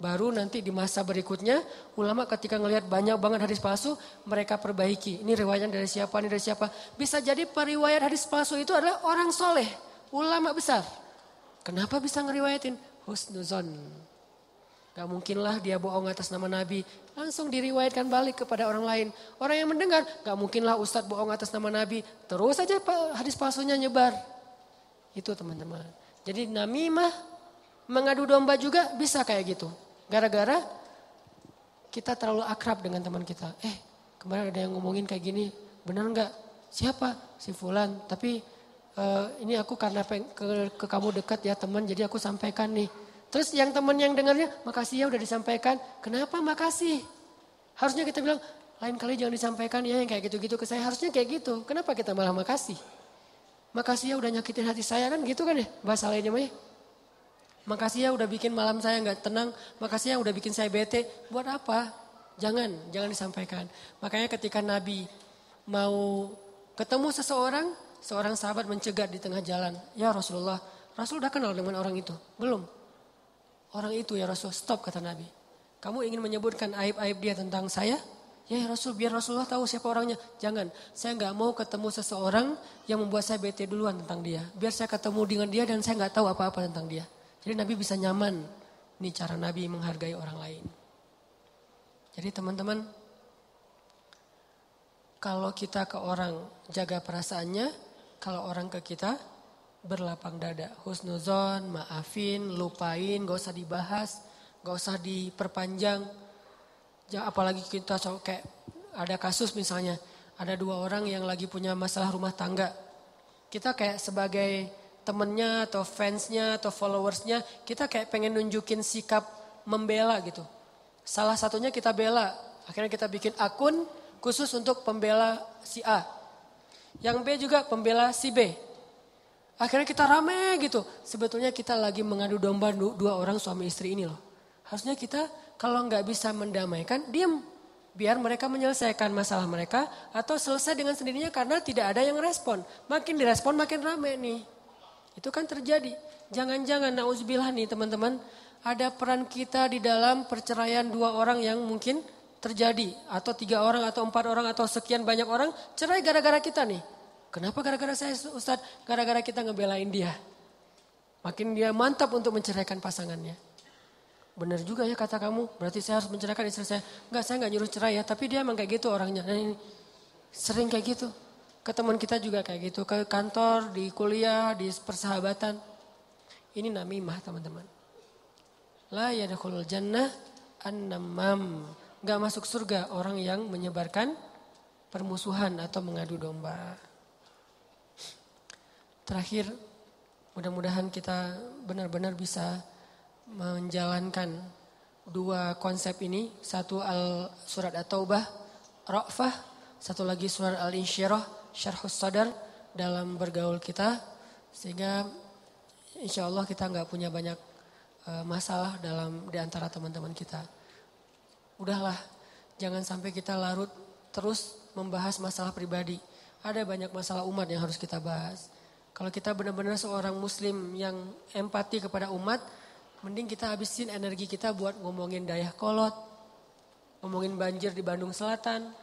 Baru nanti di masa berikutnya ulama ketika ngelihat banyak banget hadis palsu mereka perbaiki. Ini riwayat dari siapa, ini dari siapa. Bisa jadi periwayat hadis palsu itu adalah orang soleh, ulama besar. Kenapa bisa ngeriwayatin? Husnuzon. Gak mungkinlah dia bohong atas nama Nabi. Langsung diriwayatkan balik kepada orang lain. Orang yang mendengar, gak mungkinlah Ustadz bohong atas nama Nabi. Terus saja hadis palsunya nyebar. Itu teman-teman. Jadi namimah mengadu domba juga bisa kayak gitu. Gara-gara kita terlalu akrab dengan teman kita. Eh kemarin ada yang ngomongin kayak gini, benar nggak? Siapa? Si Fulan. Tapi uh, ini aku karena ke, ke kamu dekat ya teman, jadi aku sampaikan nih. Terus yang teman yang dengarnya, makasih ya udah disampaikan. Kenapa makasih? Harusnya kita bilang, lain kali jangan disampaikan ya yang kayak gitu-gitu ke saya. Harusnya kayak gitu. Kenapa kita malah makasih? Makasih ya udah nyakitin hati saya kan gitu kan ya bahasa lainnya mah ya. Makasih ya udah bikin malam saya nggak tenang. Makasih ya udah bikin saya bete. Buat apa? Jangan, jangan disampaikan. Makanya ketika Nabi mau ketemu seseorang, seorang sahabat mencegat di tengah jalan. Ya Rasulullah, Rasul udah kenal dengan orang itu? Belum. Orang itu ya Rasul, stop kata Nabi. Kamu ingin menyebutkan aib-aib dia tentang saya? Ya, ya Rasul, biar Rasulullah tahu siapa orangnya. Jangan, saya nggak mau ketemu seseorang yang membuat saya bete duluan tentang dia. Biar saya ketemu dengan dia dan saya nggak tahu apa-apa tentang dia. Jadi Nabi bisa nyaman. Ini cara Nabi menghargai orang lain. Jadi teman-teman, kalau kita ke orang jaga perasaannya, kalau orang ke kita berlapang dada. Husnuzon, maafin, lupain, gak usah dibahas, gak usah diperpanjang. Apalagi kita kayak ada kasus misalnya, ada dua orang yang lagi punya masalah rumah tangga. Kita kayak sebagai temennya atau fansnya atau followersnya kita kayak pengen nunjukin sikap membela gitu. Salah satunya kita bela, akhirnya kita bikin akun khusus untuk pembela si A. Yang B juga pembela si B. Akhirnya kita rame gitu. Sebetulnya kita lagi mengadu domba dua orang suami istri ini loh. Harusnya kita kalau nggak bisa mendamaikan, diam. Biar mereka menyelesaikan masalah mereka atau selesai dengan sendirinya karena tidak ada yang respon. Makin direspon makin rame nih. Itu kan terjadi. Jangan-jangan nauzubillah nih teman-teman, ada peran kita di dalam perceraian dua orang yang mungkin terjadi atau tiga orang atau empat orang atau sekian banyak orang cerai gara-gara kita nih. Kenapa gara-gara saya Ustadz? Gara-gara kita ngebelain dia. Makin dia mantap untuk menceraikan pasangannya. Benar juga ya kata kamu, berarti saya harus menceraikan istri saya. Enggak, saya enggak nyuruh cerai ya, tapi dia emang kayak gitu orangnya. Dan ini sering kayak gitu. Ke teman kita juga kayak gitu, ke kantor, di kuliah, di persahabatan. Ini namimah teman-teman. La yadkhulul jannah an-namam. Gak masuk surga orang yang menyebarkan permusuhan atau mengadu domba. Terakhir, mudah-mudahan kita benar-benar bisa menjalankan dua konsep ini. Satu al surat At-Taubah, Ra'fah. Satu lagi surat Al-Insyirah, syarhus sadar dalam bergaul kita sehingga insya Allah kita nggak punya banyak uh, masalah dalam di antara teman-teman kita. Udahlah, jangan sampai kita larut terus membahas masalah pribadi. Ada banyak masalah umat yang harus kita bahas. Kalau kita benar-benar seorang muslim yang empati kepada umat, mending kita habisin energi kita buat ngomongin dayah kolot, ngomongin banjir di Bandung Selatan,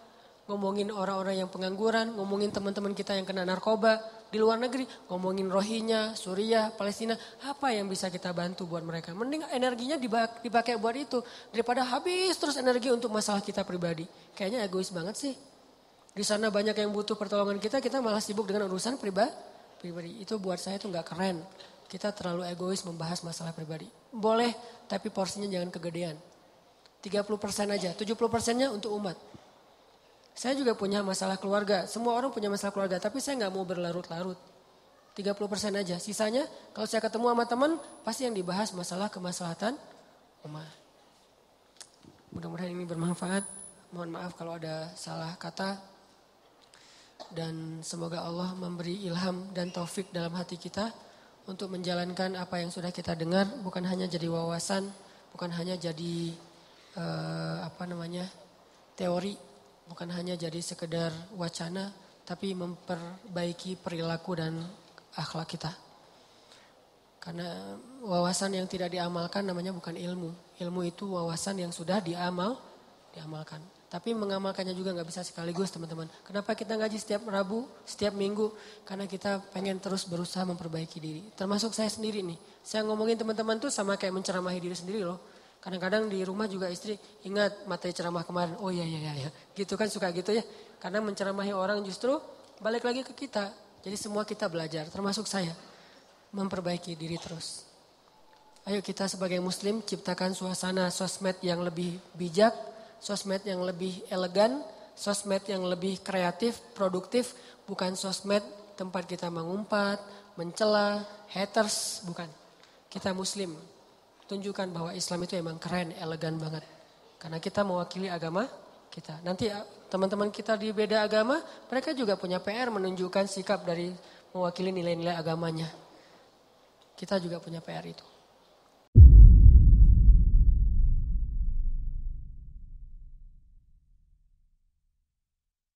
ngomongin orang-orang yang pengangguran, ngomongin teman-teman kita yang kena narkoba di luar negeri, ngomongin Rohingya, Suriah, Palestina, apa yang bisa kita bantu buat mereka? Mending energinya dipakai buat itu daripada habis terus energi untuk masalah kita pribadi. Kayaknya egois banget sih. Di sana banyak yang butuh pertolongan kita, kita malah sibuk dengan urusan pribadi. Pribadi itu buat saya itu nggak keren. Kita terlalu egois membahas masalah pribadi. Boleh, tapi porsinya jangan kegedean. 30% aja, 70 persennya untuk umat. Saya juga punya masalah keluarga. Semua orang punya masalah keluarga, tapi saya nggak mau berlarut-larut. 30% aja. Sisanya kalau saya ketemu sama teman, pasti yang dibahas masalah kemaslahatan umat. Mudah-mudahan ini bermanfaat. Mohon maaf kalau ada salah kata. Dan semoga Allah memberi ilham dan taufik dalam hati kita untuk menjalankan apa yang sudah kita dengar, bukan hanya jadi wawasan, bukan hanya jadi uh, apa namanya teori, bukan hanya jadi sekedar wacana, tapi memperbaiki perilaku dan akhlak kita. Karena wawasan yang tidak diamalkan namanya bukan ilmu. Ilmu itu wawasan yang sudah diamal, diamalkan. Tapi mengamalkannya juga nggak bisa sekaligus teman-teman. Kenapa kita ngaji setiap Rabu, setiap Minggu? Karena kita pengen terus berusaha memperbaiki diri. Termasuk saya sendiri nih. Saya ngomongin teman-teman tuh sama kayak menceramahi diri sendiri loh. Kadang-kadang di rumah juga istri ingat materi ceramah kemarin. Oh iya iya iya. Gitu kan suka gitu ya. Karena menceramahi orang justru balik lagi ke kita. Jadi semua kita belajar termasuk saya. Memperbaiki diri terus. Ayo kita sebagai muslim ciptakan suasana sosmed yang lebih bijak. Sosmed yang lebih elegan. Sosmed yang lebih kreatif, produktif. Bukan sosmed tempat kita mengumpat, mencela, haters, bukan. Kita muslim. Tunjukkan bahwa Islam itu emang keren, elegan banget. Karena kita mewakili agama kita. Nanti ah, teman-teman kita di beda agama, mereka juga punya PR menunjukkan sikap dari mewakili nilai-nilai agamanya. Kita juga punya PR itu.